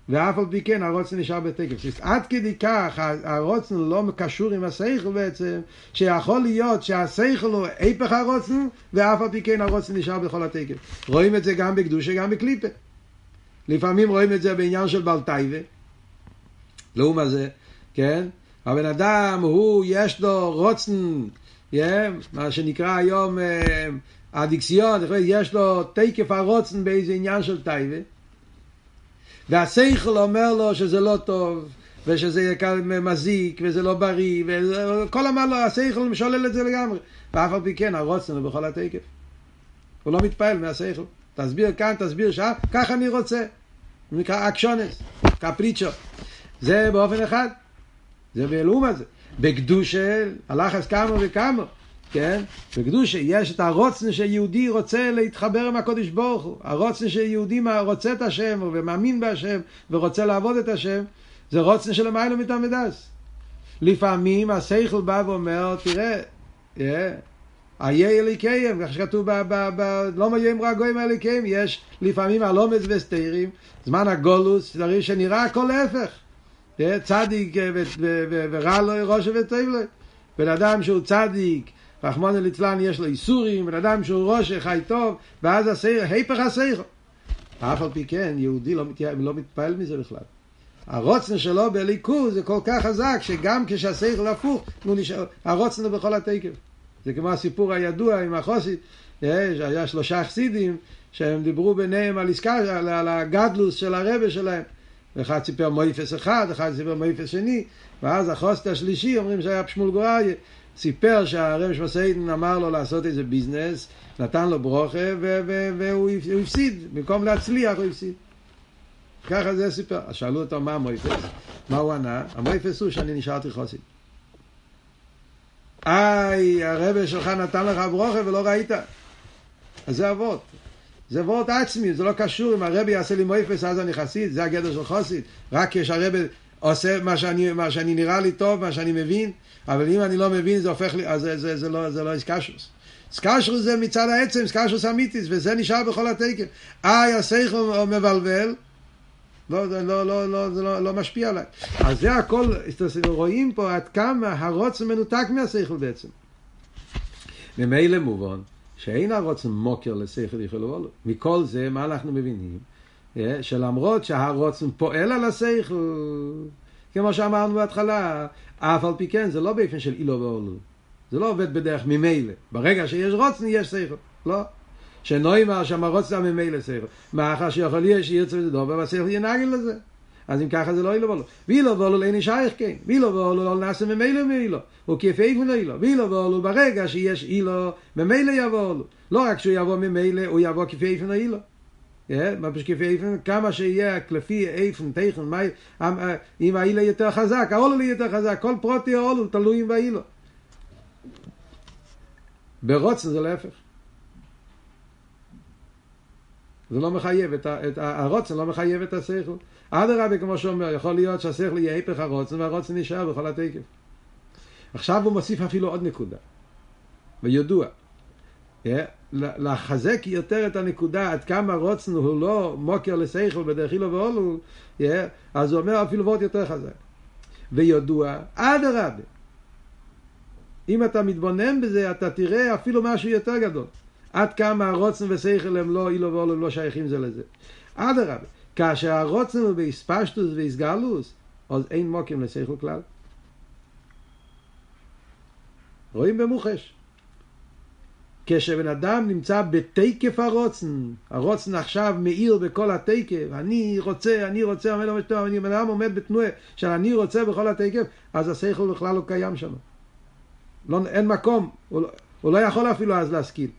ואף על פי כן הרוצן נשאר בתקף. עד כדי כך הרוצן לא קשור עם השכל בעצם, שיכול להיות שהשכל הוא היפך הרוצן, ואף על פי כן הרוצן נשאר בכל התקף. רואים את זה גם בקדושה, גם בקליפה. לפעמים רואים את זה בעניין של בלטייבה. לעומת זה, כן? הבן אדם הוא, יש לו רוצן, yeah, מה שנקרא היום אדיקסיון, יש לו תקף הרוצן באיזה עניין של טייבה, והשכל אומר לו שזה לא טוב, ושזה מזיק, וזה לא בריא, וכל אמר לו, השכל משולל את זה לגמרי. ואף על פי כן, הרוצן הוא בכל התקף. הוא לא מתפעל מהשכל. תסביר כאן, תסביר שם, ככה אני רוצה. נקרא אקשונס, קפריצ'ו. זה באופן אחד. זה באלום הזה. בקדושה, הלחץ כמה וכמה, כן? בקדושה יש את הרוצן שיהודי רוצה להתחבר עם הקודש ברוך הוא. הרוצן שיהודי רוצה את השם ומאמין בהשם ורוצה לעבוד את השם, זה רוצן של המיילו מתעמדס. לפעמים השכל בא ואומר, תראה, איה אליקיים, איך שכתוב לא מגיע עם רגועים אליקיים, יש לפעמים הלומץ וסתירים, זמן הגולוס, צריך שנראה הכל להפך. צדיק ורע לו ראש וטוב לו. בן אדם שהוא צדיק, רחמון ליצלן יש לו איסורים, בן אדם שהוא ראש חי טוב, ואז הסייך, היפך הסייך. אף על פי כן, יהודי לא, לא מתפעל מזה בכלל. הרוצן שלו בליכוז זה כל כך חזק, שגם כשהסייכל הפוך, הרוצן הוא בכל התקף. זה כמו הסיפור הידוע עם החוסית, היה שלושה חסידים שהם דיברו ביניהם על, עסקה, על הגדלוס של הרבה שלהם. ואחד סיפר מויפס אחד, אחד סיפר מויפס שני, ואז החוסט השלישי, אומרים שהיה פשמול גוראי, סיפר שהרב שמסיידן אמר לו לעשות איזה ביזנס, נתן לו ברוכה, והוא הפסיד, במקום להצליח הוא הפסיד. ככה זה סיפר. אז שאלו אותו מה המויפס, מה הוא ענה? המויפס הוא שאני נשארתי חוסי. איי, הרבה שלך נתן לך ברוכה ולא ראית. אז זה אבות. זה וורט עצמי, זה לא קשור אם הרבי יעשה לי מויפס אז אני חסיד, זה הגדר של חסיד. רק כשהרבי עושה מה שאני, מה שאני נראה לי טוב, מה שאני מבין, אבל אם אני לא מבין זה הופך לי, אז זה, זה, זה לא, זה לא איסקשוס. איסקשוס זה מצד העצם, איסקשוס אמיתיס, וזה נשאר בכל התקן. איי, השכל מבלבל, לא, זה לא, לא, לא, זה לא, לא משפיע עליי. אז זה הכל, רואים פה עד כמה הרוצן מנותק מהשכל בעצם. ממילא מובן. שאין הרוצן מוקר לשכל יכל ובולו. מכל זה, מה אנחנו מבינים? שלמרות שהרוצן פועל על השכל, כמו שאמרנו בהתחלה, אף על פי כן זה לא באופן של אילו ואולו. זה לא עובד בדרך ממילא. ברגע שיש רוצן יש שכל. לא. שנוימר שם הרוצן ממילא שכל. מאחר שיכול להיות שירצה וזה דובר, והשכל ינגל לזה. אז אם ככה זה לא אילו ואולו. ואילו ואולו אין שייך כן. ואילו ואולו לא נעשה ממילא מאילו. הוא כיפי לא אילו. ואילו ואולו ברגע שיש אילו, ממילא יבוא אולו. לא רק שהוא יבוא ממילא, הוא יבוא כפי איפן אילו. מה פשוט כפי איפן? כמה שיהיה כלפי איפן, תכן, אם האילו יותר חזק, האולו יותר חזק, כל פרוטי האולו תלוי עם האילו. ברוצן זה להפך. זה לא מחייב, את את הרוצן לא מחייב את השכל. אדרבה, כמו שאומר, יכול להיות שהשכל יהיה היפך הרוצן והרוצן נשאר בכל התקף. עכשיו הוא מוסיף אפילו עוד נקודה, וידוע. Yeah, לחזק יותר את הנקודה עד כמה רוצן הוא לא מוקר לשכל בדרך אילו ואולו, yeah, אז הוא אומר אפילו ועוד יותר חזק. וידוע, אדרבה. אם אתה מתבונן בזה, אתה תראה אפילו משהו יותר גדול. עד כמה הרוצן ושכל הם לא אילו ואולו, לא שייכים זה לזה. אדרבה, כאשר הרוצן הוא באספשטוס ואיסגלוס, אז אין מוקים לשכל כלל. רואים במוחש. כשבן אדם נמצא בתקף הרוצן, הרוצן עכשיו מאיר בכל התקף, אני רוצה, אני רוצה, אומר לו טוב, אני בן אדם עומד בתנועה של אני רוצה בכל התקף, אז השכל בכלל לא קיים שם. לא, אין מקום, הוא לא, הוא לא יכול אפילו אז להשכיל.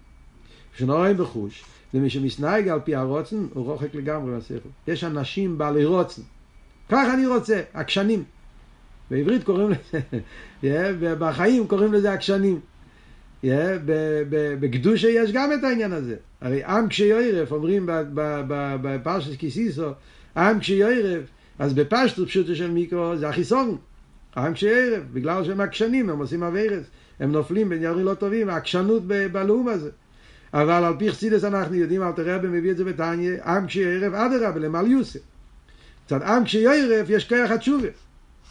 כשנוראים בחוש, ומי שמסנהג על פי הרוצן, הוא רוחק לגמרי מהשכל. יש אנשים בעלי רוצן, ככה אני רוצה, עקשנים. בעברית קוראים לזה, בחיים קוראים לזה עקשנים. בקדושה יש גם את העניין הזה. הרי עם כשיוערף, אומרים בפרשת כיסיסו, עם כשיוערף, אז בפשטות פשוטו של מיקרו זה החיסון. עם כשיוערף, בגלל שהם עקשנים, הם עושים אביירס, הם נופלים בדברים לא טובים, העקשנות בלאום הזה. אבל על פי חסידס אנחנו יודעים, אל תראה מביא את זה בתניא, עם כשיוערף אדרבה, למעל יוסף. קצת עם כשיוערף יש כוח התשובה.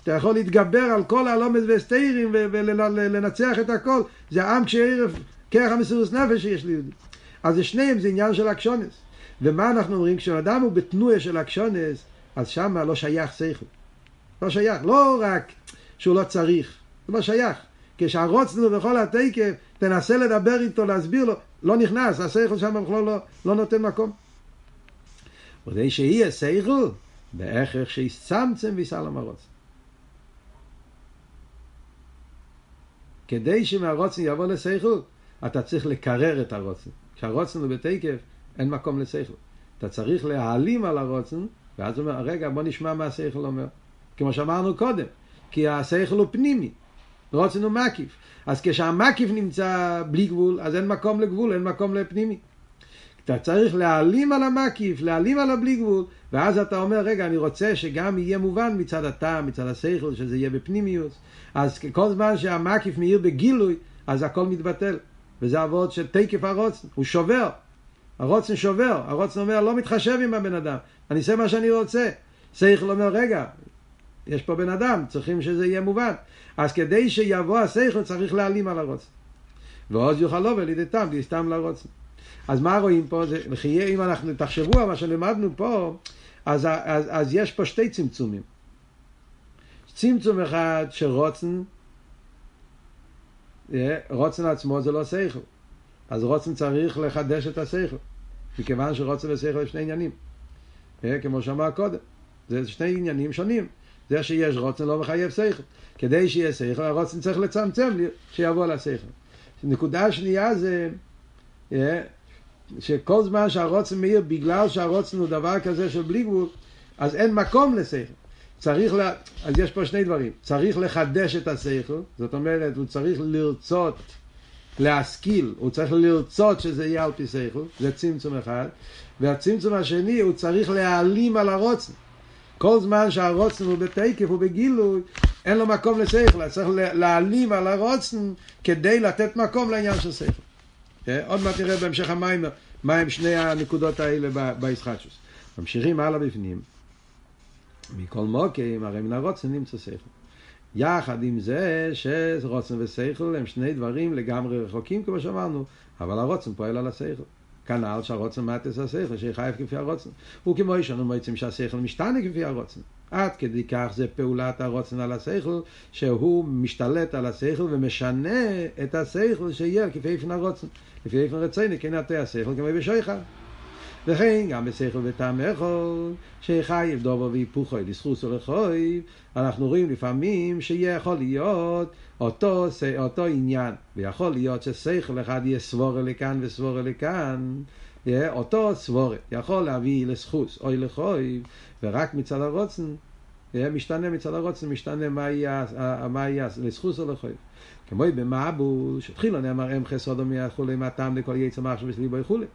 אתה יכול להתגבר על כל הלומד והסתירים ולנצח את הכל. זה העם כשערב כרך המסירות נפש שיש ליהודי. אז זה שניהם, זה עניין של אקשונס. ומה אנחנו אומרים? כשאדם הוא בתנועה של אקשונס, אז שמה לא שייך שכל. לא שייך. לא רק שהוא לא צריך, זה לא שייך. כשהרוצנו בכל התקף, תנסה לדבר איתו, להסביר לו, לא נכנס, השכל שם בכלל לא, לא נותן מקום. כדי שיהיה שכל, בהכרח שיצמצם ויסלם הרוצן. כדי שמהרוצן יבוא לשכל, אתה צריך לקרר את הרוצן. כשהרוצן הוא בתקף, אין מקום לשכל. אתה צריך להעלים על הרוצן, ואז הוא אומר, רגע, בוא נשמע מה השכל אומר. כמו שאמרנו קודם, כי השכל הוא פנימי, רוצן הוא מקיף. אז כשהמקיף נמצא בלי גבול, אז אין מקום לגבול, אין מקום לפנימי. אתה צריך להעלים על המקיף, להעלים על הבלי גבול, ואז אתה אומר, רגע, אני רוצה שגם יהיה מובן מצד הטעם, מצד השכל, שזה יהיה בפנימיוס. אז כל זמן שהמקיף מאיר בגילוי, אז הכל מתבטל. וזה עבוד של תקף הרוצן, הוא שובר. הרוצן שובר, הרוצן אומר, לא מתחשב עם הבן אדם, אני אעשה מה שאני רוצה. שכל אומר, רגע, יש פה בן אדם, צריכים שזה יהיה מובן. אז כדי שיבוא השכל צריך להעלים על הרוצן. ועוז יוכל לו ולידי תם, סתם לרוצן. אז מה רואים פה? זה, אם אנחנו תחשבו על מה שלמדנו פה, אז, אז, אז יש פה שתי צמצומים. צמצום אחד של רוצן, אה, רוצן עצמו זה לא שכל. אז רוצן צריך לחדש את השכל. מכיוון שרוצן ושכל יש שני עניינים. אה, כמו שאמר קודם. זה שני עניינים שונים. זה שיש רוצן לא מחייב שכל. כדי שיהיה שכל, הרוצן צריך לצמצם שיבוא לשכל. נקודה שנייה זה אה, שכל זמן שהרוצן מאיר, בגלל שהרוצן הוא דבר כזה של בלי גבול, אז אין מקום לשכל. צריך, לה... אז יש פה שני דברים, צריך לחדש את השכל, זאת אומרת, הוא צריך לרצות, להשכיל, הוא צריך לרצות שזה יהיה על פי שכל, זה צמצום אחד, והצמצום השני, הוא צריך להעלים על הרוצן. כל זמן שהרוצן הוא בתקף, הוא בגילוי, אין לו מקום לשכל, צריך להעלים על הרוצן כדי לתת מקום לעניין של שכל. אה, עוד מעט נראה בהמשך המים מה הם שני הנקודות האלה בישחטשוס. ממשיכים הלאה בפנים. מכל מוקים, הרי מן הרוצן נמצא שכל. יחד עם זה שרוצן ושכל הם שני דברים לגמרי רחוקים, כמו שאמרנו, אבל הרוצן פועל על השכל. כנ"ל שהרוצן מטס השכל, שחייב כפי הרוצן. וכמו יש לנו מועצים שהשכל משתנה כפי הרוצן. עד כדי כך זה פעולת הרוצן על השכל, שהוא משתלט על השכל ומשנה את השכל שיהיה כפי איפן הרוצן. לפי איפן רציני, כן עטה השכל כמו בשויכה. וכן גם בשכל וטעם יכול, שחייב דובו והיפוכו לסחוס ולחוי, אנחנו רואים לפעמים שיכול להיות אותו, אותו עניין, ויכול להיות ששכל אחד יהיה סבורה לכאן וסבורה לכאן, אותו סבורה יכול להביא לסחוס או לחוי, ורק מצד הרוצן משתנה מצד הרוצן, משתנה מה יהיה, מה יהיה, לסחוס או לחוי. כמו במעבו, שתחילה נאמר אם חסודו מהכולי, מהטעם לכל יצא מחשב וסליבו וכולי.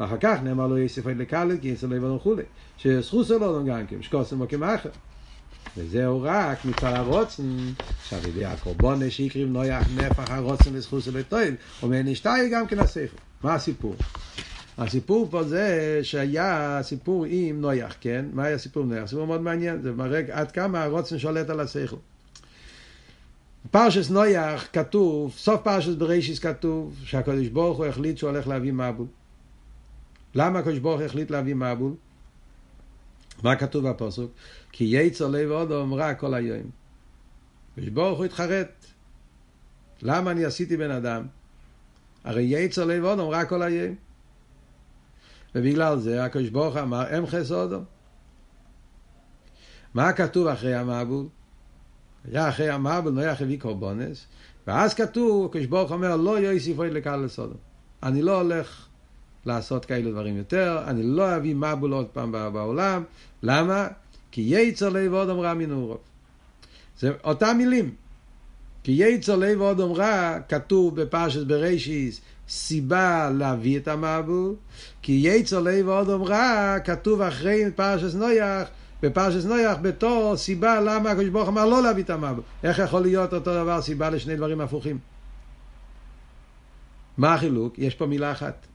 ואחר כך נאמר לו יסף עד לקלת, כי יצא לבדון וכולי. שסחוס או לא גם כן, שקוסם או כמאחר. וזהו רק מצד הרוצן, עכשיו ידי הקורבונה שהקריב נויח נפח הרוצן וסחוס ולטויל, אומר נשתאי גם כן הספר. מה הסיפור? הסיפור פה זה שהיה סיפור עם נויח, כן? מה היה סיפור עם נויח? סיפור מאוד מעניין, זה מראה עד כמה הרוצן שולט על השכל. פרשס נויח כתוב, סוף פרשס בראשיס כתוב, שהקדוש ברוך הוא החליט שהוא הולך להביא מבול. למה הקדוש ברוך החליט להביא מבול? מה כתוב בפסוק? כי יצר לב אודום רע כל היום. הקדוש ברוך הוא התחרט. למה אני עשיתי בן אדם? הרי יצר לב אודום רע כל היום. ובגלל זה הקדוש ברוך אמר אם חסודו. מה כתוב אחרי המבול? היה אחרי המבול נויח הביא קורבונס, ואז כתוב, הקדוש ברוך אומר לא יוסיף עוד לקהל לסודו. אני לא הולך לעשות כאלו דברים יותר, אני לא אביא מבול עוד פעם בעולם. למה? כי יצר לב אודום רע מנעורוב. זה אותם מילים. כי יצר לב אודום רע כתוב בפרשת בראשיס סיבה להביא את המבול, כי יצר לב אודום רע כתוב אחרי פרשת נויח, בפרשת נויח בתור סיבה למה הקדוש ברוך אמר לא להביא את המבול. איך יכול להיות אותו דבר סיבה לשני דברים הפוכים? מה החילוק? יש פה מילה אחת.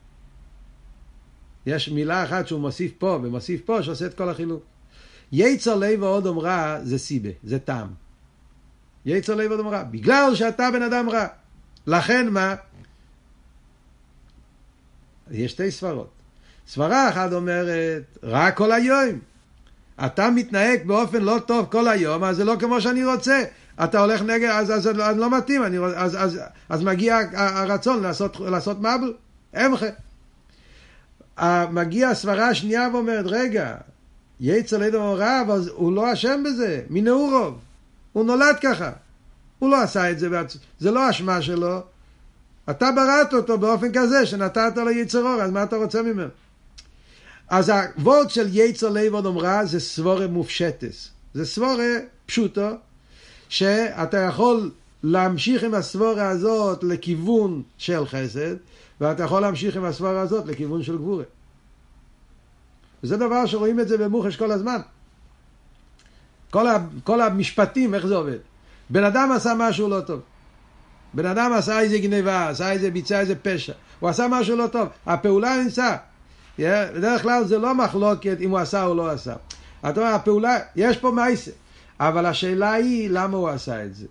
יש מילה אחת שהוא מוסיף פה ומוסיף פה שעושה את כל החילוק. יצר לב ואודום רע זה סיבה, זה טעם. יצר לב ואודום רע, בגלל שאתה בן אדם רע. לכן מה? יש שתי סברות. סברה אחת אומרת, רע כל היום. אתה מתנהג באופן לא טוב כל היום, אז זה לא כמו שאני רוצה. אתה הולך נגד, אז, אז, אז, אז לא מתאים, אני, אז, אז, אז מגיע הרצון לעשות, לעשות מבל, אמחה. מגיע הסברה השנייה ואומרת, רגע, יצר לידו רע, אבל הוא לא אשם בזה, מנעורוב. הוא נולד ככה. הוא לא עשה את זה בעצמו, זה לא אשמה שלו. אתה בראת אותו באופן כזה שנתת לו יצר אור, אז מה אתה רוצה ממנו? אז הוורד של יצר לב עוד אמרה זה סבורה מופשטס. זה סבורה פשוטו, שאתה יכול להמשיך עם הסבורה הזאת לכיוון של חסד, ואתה יכול להמשיך עם הסברה הזאת לכיוון של גבורה. וזה דבר שרואים את זה במוחש כל הזמן. כל, ה, כל המשפטים, איך זה עובד? בן אדם עשה משהו לא טוב. בן אדם עשה איזה גניבה, עשה איזה, ביצע איזה פשע. הוא עשה משהו לא טוב. הפעולה נמצא. Yeah, בדרך כלל זה לא מחלוקת אם הוא עשה או לא עשה. אתה אומר, הפעולה, יש פה מייסה. אבל השאלה היא, למה הוא עשה את זה?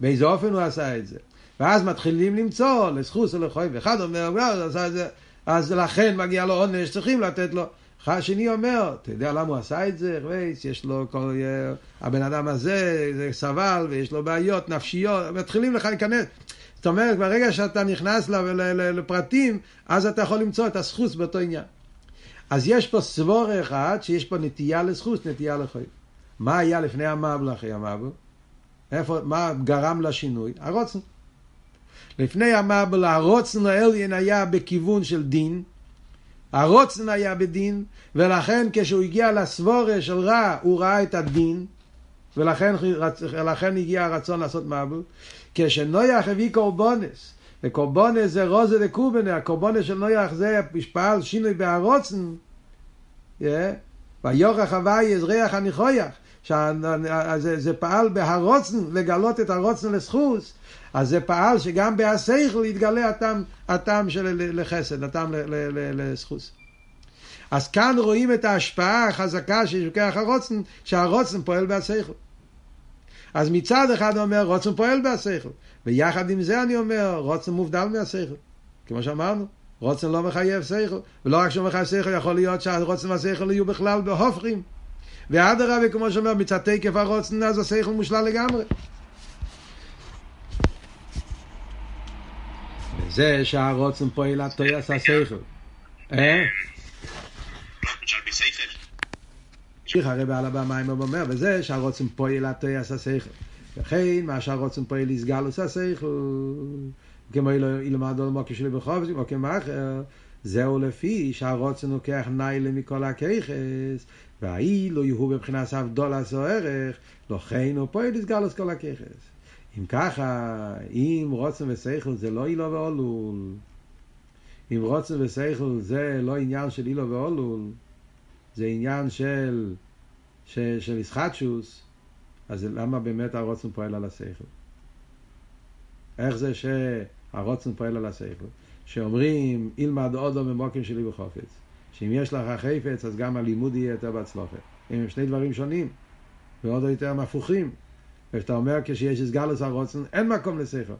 באיזה אופן הוא עשה את זה? ואז מתחילים למצוא לזכוס או לחוי, ואחד אומר, עשה את זה, אז לכן מגיע לו עונש, צריכים לתת לו. השני אומר, אתה יודע למה הוא עשה את זה? רייס, יש לו כל... הבן אדם הזה, זה סבל ויש לו בעיות נפשיות, מתחילים לך להיכנס. זאת אומרת, ברגע שאתה נכנס לפרטים, אז אתה יכול למצוא את הסחוס באותו עניין. אז יש פה סבור אחד שיש פה נטייה לסחוס, נטייה לחוי. מה היה לפני המבול אחרי המבול? איפה, מה גרם לשינוי? הרוצן. לפני המבול הרוצן העליין היה בכיוון של דין, הרוצן היה בדין, ולכן כשהוא הגיע לסבורה של רע, הוא ראה את הדין, ולכן הגיע הרצון לעשות מבול. כשנויח הביא קורבונס, וקורבונס זה רוזה דקובנה, הקורבונס של נויח זה פעל שינוי בהרוצן, yeah. ויוכח הוואי אזריח הניחויח, שזה פעל בהרוצן, לגלות את הרוצן לסחוס, אז זה פעל שגם בהסייכל יתגלה הטעם, הטעם של לחסד, הטעם לסחוס. אז כאן רואים את ההשפעה החזקה שיש בכוח הרוצן, שהרוצן פועל בהסייכל. אז מצד אחד אומר רוצן פועל בהסייכל, ויחד עם זה אני אומר רוצן מובדל מהסייכל, כמו שאמרנו. רוצן לא מחייב שכל, ולא רק שהוא מחייב שכל, יכול להיות שהרוצן והשכל יהיו בכלל בהופכים. ואדרבה, כמו שאומר, מצד תקף הרוצן, אז השכל מושלל לגמרי. וזה שהרוצן פועל התויס השכל. אה? המשיך הרי בעל הבמים אומר, וזה שהרוצן פועל התויס השכל. וכן, מה שהרוצן פועל יסגלוס השכל, כמו ילמד על מוקר שלי בחופש, או כמאחר, זהו לפי שהרוצן לוקח ניילה מכל הכיכס, והאילו יהיו בבחינת אבדולס או ערך, לכן הוא פועל לסגלוס כל הככס. אם ככה, אם רוצן ושכל זה לא אילו ואולול, אם רוצן ושכל זה לא עניין של אילו ואולול, זה עניין של, של, של ישחטשוס, אז למה באמת הרוצן פועל על השכל? איך זה שהרוצן פועל על השכל? שאומרים, ילמד אודו ממוקם שלי בחופץ. שאם יש לך חפץ, אז גם הלימוד יהיה יותר בהצלחה. הם שני דברים שונים, ועוד יותר הפוכים. וכשאתה אומר כשיש הסגלוס הרוצן, אין מקום לשכל.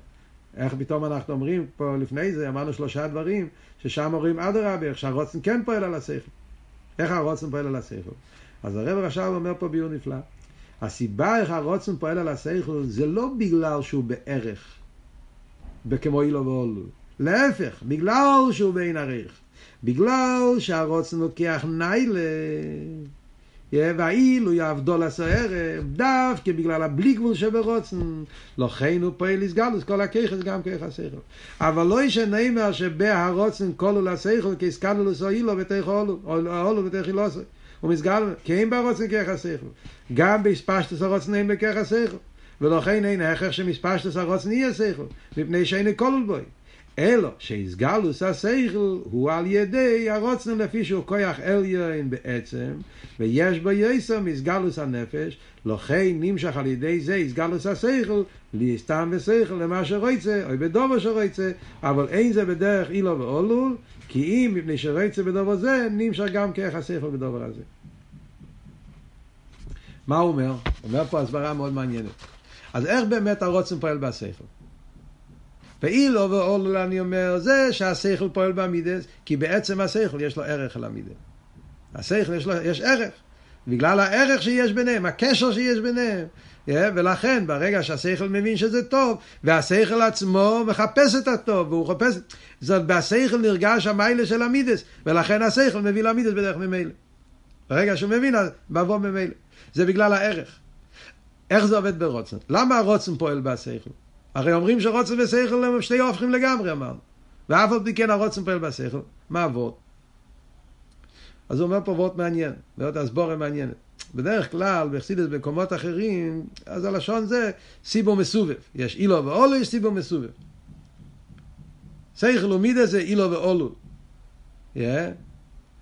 איך פתאום אנחנו אומרים פה לפני זה, אמרנו שלושה דברים, ששם אומרים אדרבה, איך שהרוצן כן פועל על השכל. איך הרוצן פועל על השכל. אז הרב עכשיו אומר פה ביור נפלא. הסיבה איך הרוצן פועל על השכל זה לא בגלל שהוא בערך, בכמו אילו ואולו. להפך, בגלל שהוא בין ערך. בגלל שהרוצן לוקח ניילה. והאילו יעבדו לסערב, דווקא בגלל הבלי גבול שברוצן, לכן הוא פועל לסגלוס, כל הכיכס גם כיכס השכל. אבל לא ישנאמר שבהרוצן כלו לשכל, כסקלוס או אילו ותך אולו, או אולו ותך אילוסו. הוא מסגל, כי אין ברוצן כיכס השכל. גם בספשטוס הרוצן אין בכיכס השכל. ולכן אין הכרח שמספשטוס הרוצן יהיה שכל, מפני שאין כלול בוי. אלו שהסגלוס השכל הוא על ידי הרוצן לפי שהוא כוח עליון בעצם ויש בו יסר מסגלוס הנפש לכן נמשך על ידי זה הסגלוס השכל להסתם ושכל למה שרויצה או בדובר שרויצה אבל אין זה בדרך אילו ואולול כי אם מפני שרויצה בדובר זה נמשך גם כוח השכל בדובר הזה מה הוא אומר? אומר פה הסברה מאוד מעניינת אז איך באמת הרוצן פועל בשכל? ואילו ואולו אני אומר זה שהשכל פועל בעמידס כי בעצם השכל יש לו ערך על עמידס השכל יש לו יש ערך. בגלל הערך שיש ביניהם הקשר שיש ביניהם yeah, ולכן ברגע שהשכל מבין שזה טוב והשכל עצמו מחפש את הטוב והוא חפש זאת בהשכל נרגש המיילה של עמידס ולכן השכל מביא לעמידס בדרך ממילא. ברגע שהוא מבין בעבור ממילא. זה בגלל הערך. איך זה עובד ברוצן? למה הרוצן פועל בהשכל הרי אומרים שרוצן ושכל הם שני הופכים לגמרי, אמרנו. ואף על פי כן הרוצן פועל בשכל. מה הוורד? אז הוא אומר פה וורד מעניין, ועוד הסבורה מעניינת. בדרך כלל, בחסידס במקומות אחרים, אז הלשון זה סיבו מסובב. יש אילו ואולו, יש סיבו מסובב. שכל ומידה זה אילו ואולו. Yeah.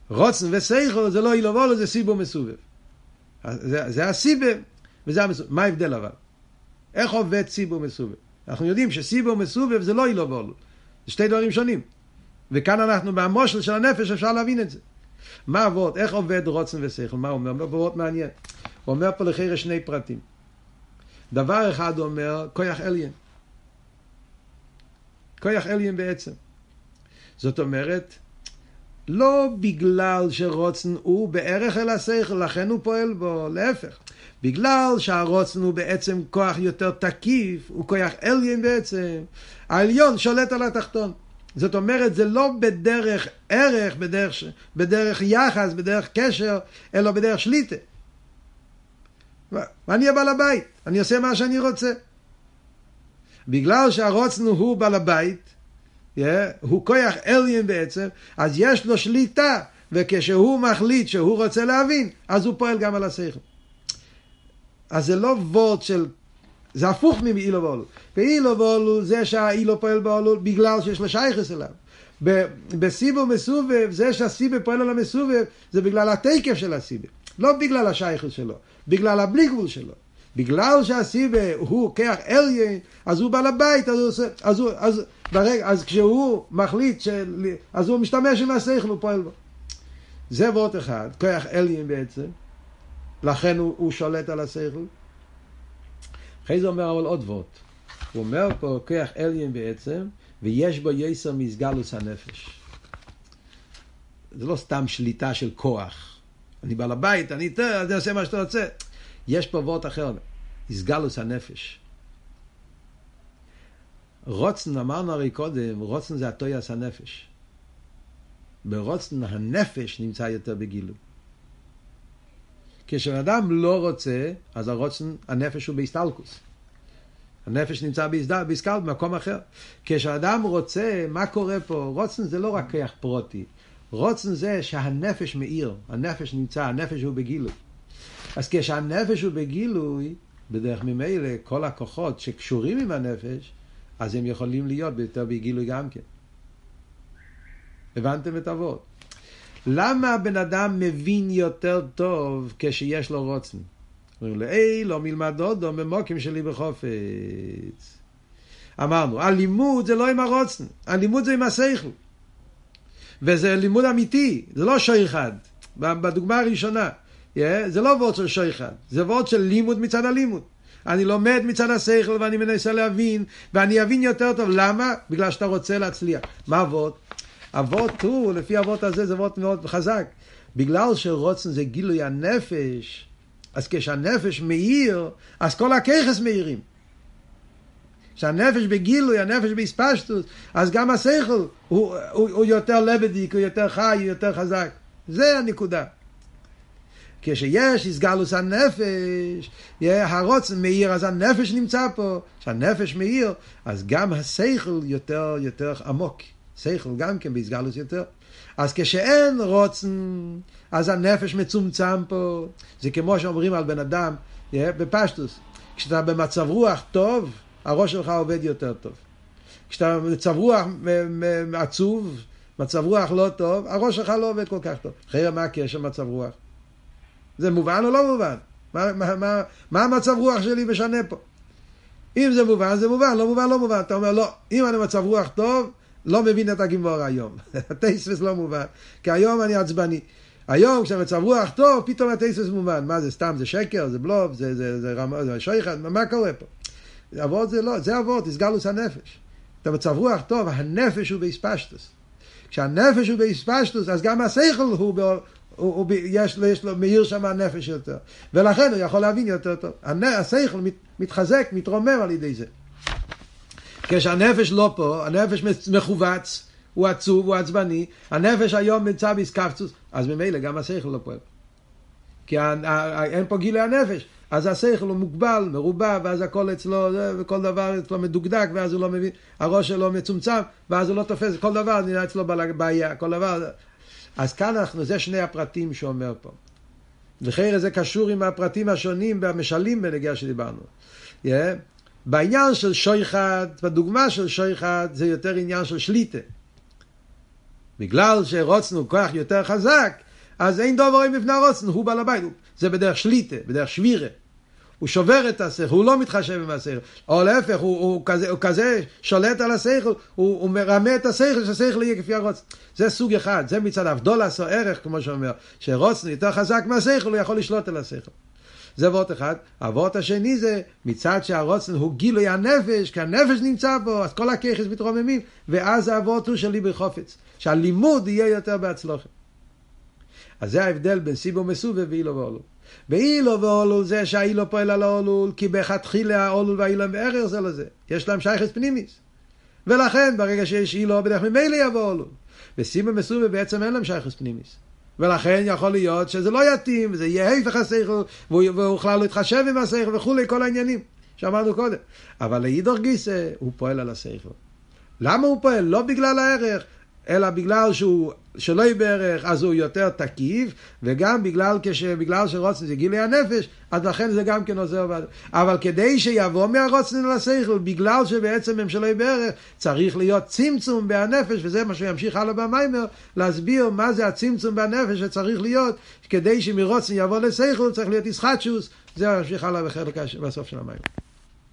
רוצן ושכל זה לא אילו ואולו, זה סיבו מסובב. זה, זה הסיבה, וזה המסובב. מה ההבדל אבל? איך עובד סיבו מסובב? אנחנו יודעים שסיבו מסובב זה לא אילו ואולו. זה שתי דברים שונים. וכאן אנחנו במושל של הנפש אפשר להבין את זה. מה עבוד, איך עובד רוצן ושכל, מה הוא אומר? אומר פה מעניין. הוא אומר פה לחיר שני פרטים. דבר אחד הוא אומר, כויח אליין. כויח אליין בעצם. זאת אומרת, לא בגלל שרוצן הוא בערך אל השכל, לכן הוא פועל בו, להפך. בגלל שהרוצן הוא בעצם כוח יותר תקיף, הוא כוח עליין בעצם, העליון שולט על התחתון. זאת אומרת, זה לא בדרך ערך, בדרך, בדרך יחס, בדרך קשר, אלא בדרך שליטה. ואני הבעל הבית, אני עושה מה שאני רוצה. בגלל שהרוצן הוא בעל הבית, yeah, הוא כוח עליין בעצם, אז יש לו שליטה, וכשהוא מחליט שהוא רוצה להבין, אז הוא פועל גם על השכל. אז זה לא וורד של... זה הפוך מאילו ואולו. ואילו ואולו זה שהאילו פועל באולו בגלל שיש לו שייכס אליו. בסיבו מסובב, זה שהסיבה פועל על המסובב, זה בגלל התקף של הסיבה. לא בגלל השייכס שלו, בגלל הבלי גבול שלו. בגלל שהסיבה הוא כח אליין, אז הוא בעל הבית, אז, הוא עושה, אז, הוא, אז, ברגע, אז כשהוא מחליט, של, אז הוא משתמש עם השכל, הוא פועל בו. זה וורט אחד, כח אליין בעצם. לכן הוא, הוא שולט על השכל. אחרי זה אומר אבל עוד וורט. הוא אומר פה כוח אליין בעצם, ויש בו יסר מסגלוס הנפש. זה לא סתם שליטה של כוח. אני בעל הבית, אני אתן, אני אעשה מה שאתה רוצה. יש פה וורט אחר, מסגלוס הנפש. רוצן, אמרנו הרי קודם, רוצן זה הטויאס הנפש. ברוצן הנפש נמצא יותר בגילוי. כשאדם לא רוצה, אז הרוצן, הנפש הוא בהסתלקוס. הנפש נמצא בהסתלקוס, במקום אחר. כשאדם רוצה, מה קורה פה? רוצן זה לא רק כיח פרוטי. רוצן זה שהנפש מאיר, הנפש נמצא, הנפש הוא בגילוי. אז כשהנפש הוא בגילוי, בדרך ממילא כל הכוחות שקשורים עם הנפש, אז הם יכולים להיות יותר בגילוי גם כן. הבנתם את אבות? למה הבן אדם מבין יותר טוב כשיש לו רוצן? אומרים לו, היי, לא מלמד עוד ממוקים שלי בחופץ. אמרנו, הלימוד זה לא עם הרוצן, הלימוד זה עם השכל. וזה לימוד אמיתי, זה לא שוי אחד. בדוגמה הראשונה, yeah, זה לא וורד של שוי אחד, זה וורד של לימוד מצד הלימוד. אני לומד מצד השכל ואני מנסה להבין, ואני אבין יותר טוב. למה? בגלל שאתה רוצה להצליח. מה אבות? אבות הוא, לפי אבות הזה זה אבות מאוד חזק. בגלל שרוצן זה גילוי הנפש, אז כשהנפש מאיר, אז כל הככס מאירים. כשהנפש בגילוי, הנפש בהספשטוס, אז גם השכל הוא, הוא, הוא יותר לבדיק, הוא יותר חי, הוא יותר חזק. זה הנקודה. כשיש הסגלוס הנפש, הרוצן מאיר, אז הנפש נמצא פה. כשהנפש מאיר, אז גם השכל יותר, יותר עמוק. שכל גם כן בהסגלוס יותר. אז כשאין רוצן, אז הנפש מצומצם פה. זה כמו שאומרים על בן אדם, בפשטוס. כשאתה במצב רוח טוב, הראש שלך עובד יותר טוב. כשאתה במצב רוח עצוב, מצב רוח לא טוב, הראש שלך לא עובד כל כך טוב. אחרי מה הקשר מצב רוח? זה מובן או לא מובן? מה, מה, מה, מה המצב רוח שלי משנה פה? אם זה מובן, זה מובן, לא מובן, לא מובן. אתה אומר, לא, אם אני מצב רוח טוב, לא מבין את הגימור היום. הטייספס לא מובן, כי היום אני עצבני. היום כשמצב רוח טוב, פתאום הטייספס מובן. מה זה סתם, זה שקר, זה בלוב, זה, זה, זה, זה, זה שויכת, מה קורה פה? אבות זה לא, זה אבות, הסגלוס הנפש. אתה מצב רוח טוב, הנפש הוא באספשטוס. כשהנפש הוא באספשטוס, אז גם השכל הוא, ב, הוא, הוא, יש, יש לו, מאיר שם הנפש יותר. ולכן הוא יכול להבין יותר טוב. השכל מת, מתחזק, מתרומם על ידי זה. כשהנפש לא פה, הנפש מכווץ, הוא עצוב, הוא עצבני, הנפש היום נמצא באסקפצוס, אז ממילא גם השכל לא פועל. כי אין פה גילי הנפש, אז השכל הוא מוגבל, מרובע, ואז הכל אצלו, וכל דבר אצלו מדוקדק, ואז הוא לא מבין, הראש שלו מצומצם, ואז הוא לא תופס, כל דבר נראה אצלו בעיה, כל דבר. אז כאן אנחנו, זה שני הפרטים שאומר פה. לכן זה קשור עם הפרטים השונים והמשלים בנגיעה שדיברנו. Yeah. בעניין של שויחד, בדוגמה של שויחד, זה יותר עניין של שליטה. בגלל שרוצנו כוח יותר חזק, אז אין דוברים בפני הרוצנו, הוא בעל הבית. זה בדרך שליטה, בדרך שבירה. הוא שובר את השכל, הוא לא מתחשב עם השכל. או להפך, הוא, הוא, כזה, הוא כזה שולט על השכל, הוא, הוא מרמה את השכל, שהשכל יהיה כפי הרוצן. זה סוג אחד, זה מצד אבדול עשו ערך, כמו שאומר, שרוצן יותר חזק מהשכל, הוא יכול לשלוט על השכל. זה וורט אחד. הוורט השני זה מצד שהרוצן הוא גילוי הנפש, כי הנפש נמצא בו, אז כל הככס מתרוממים, ואז הוורט הוא של ליבי חופץ. שהלימוד יהיה יותר בהצלחה. אז זה ההבדל בין סיבו מסובב ואילו ואולול. באילו ואולול זה שהאילו פועל על האולול, כי בכתחילה האולול והאילו הם בערך זה לזה. יש להם שייכס פנימיס. ולכן ברגע שיש אילו בדרך ממילא יבוא אולול. וסיבו מסובב בעצם אין להם שייכס פנימיס. ולכן יכול להיות שזה לא יתאים, וזה יהיה ההפך השכל, והוא בכלל לא יתחשב עם השכל וכולי, כל העניינים שאמרנו קודם. אבל לאידור גיסא, הוא פועל על השכל. למה הוא פועל? לא בגלל הערך, אלא בגלל שהוא שלא יהיה בערך, אז הוא יותר תקיף, וגם בגלל, כש, בגלל שרוצן זה גילי הנפש, אז לכן זה גם כן עוזר. אבל כדי שיבוא מהרוצן לשכל, בגלל שבעצם הם שלא יהיה בערך, צריך להיות צמצום בהנפש, וזה מה שימשיך הלאה במיימר, להסביר מה זה הצמצום בהנפש שצריך להיות, כדי שמרוצן יבוא לשכל, צריך להיות ישחטשוס, זה ימשיך הלאה בחלק בסוף של המיימר.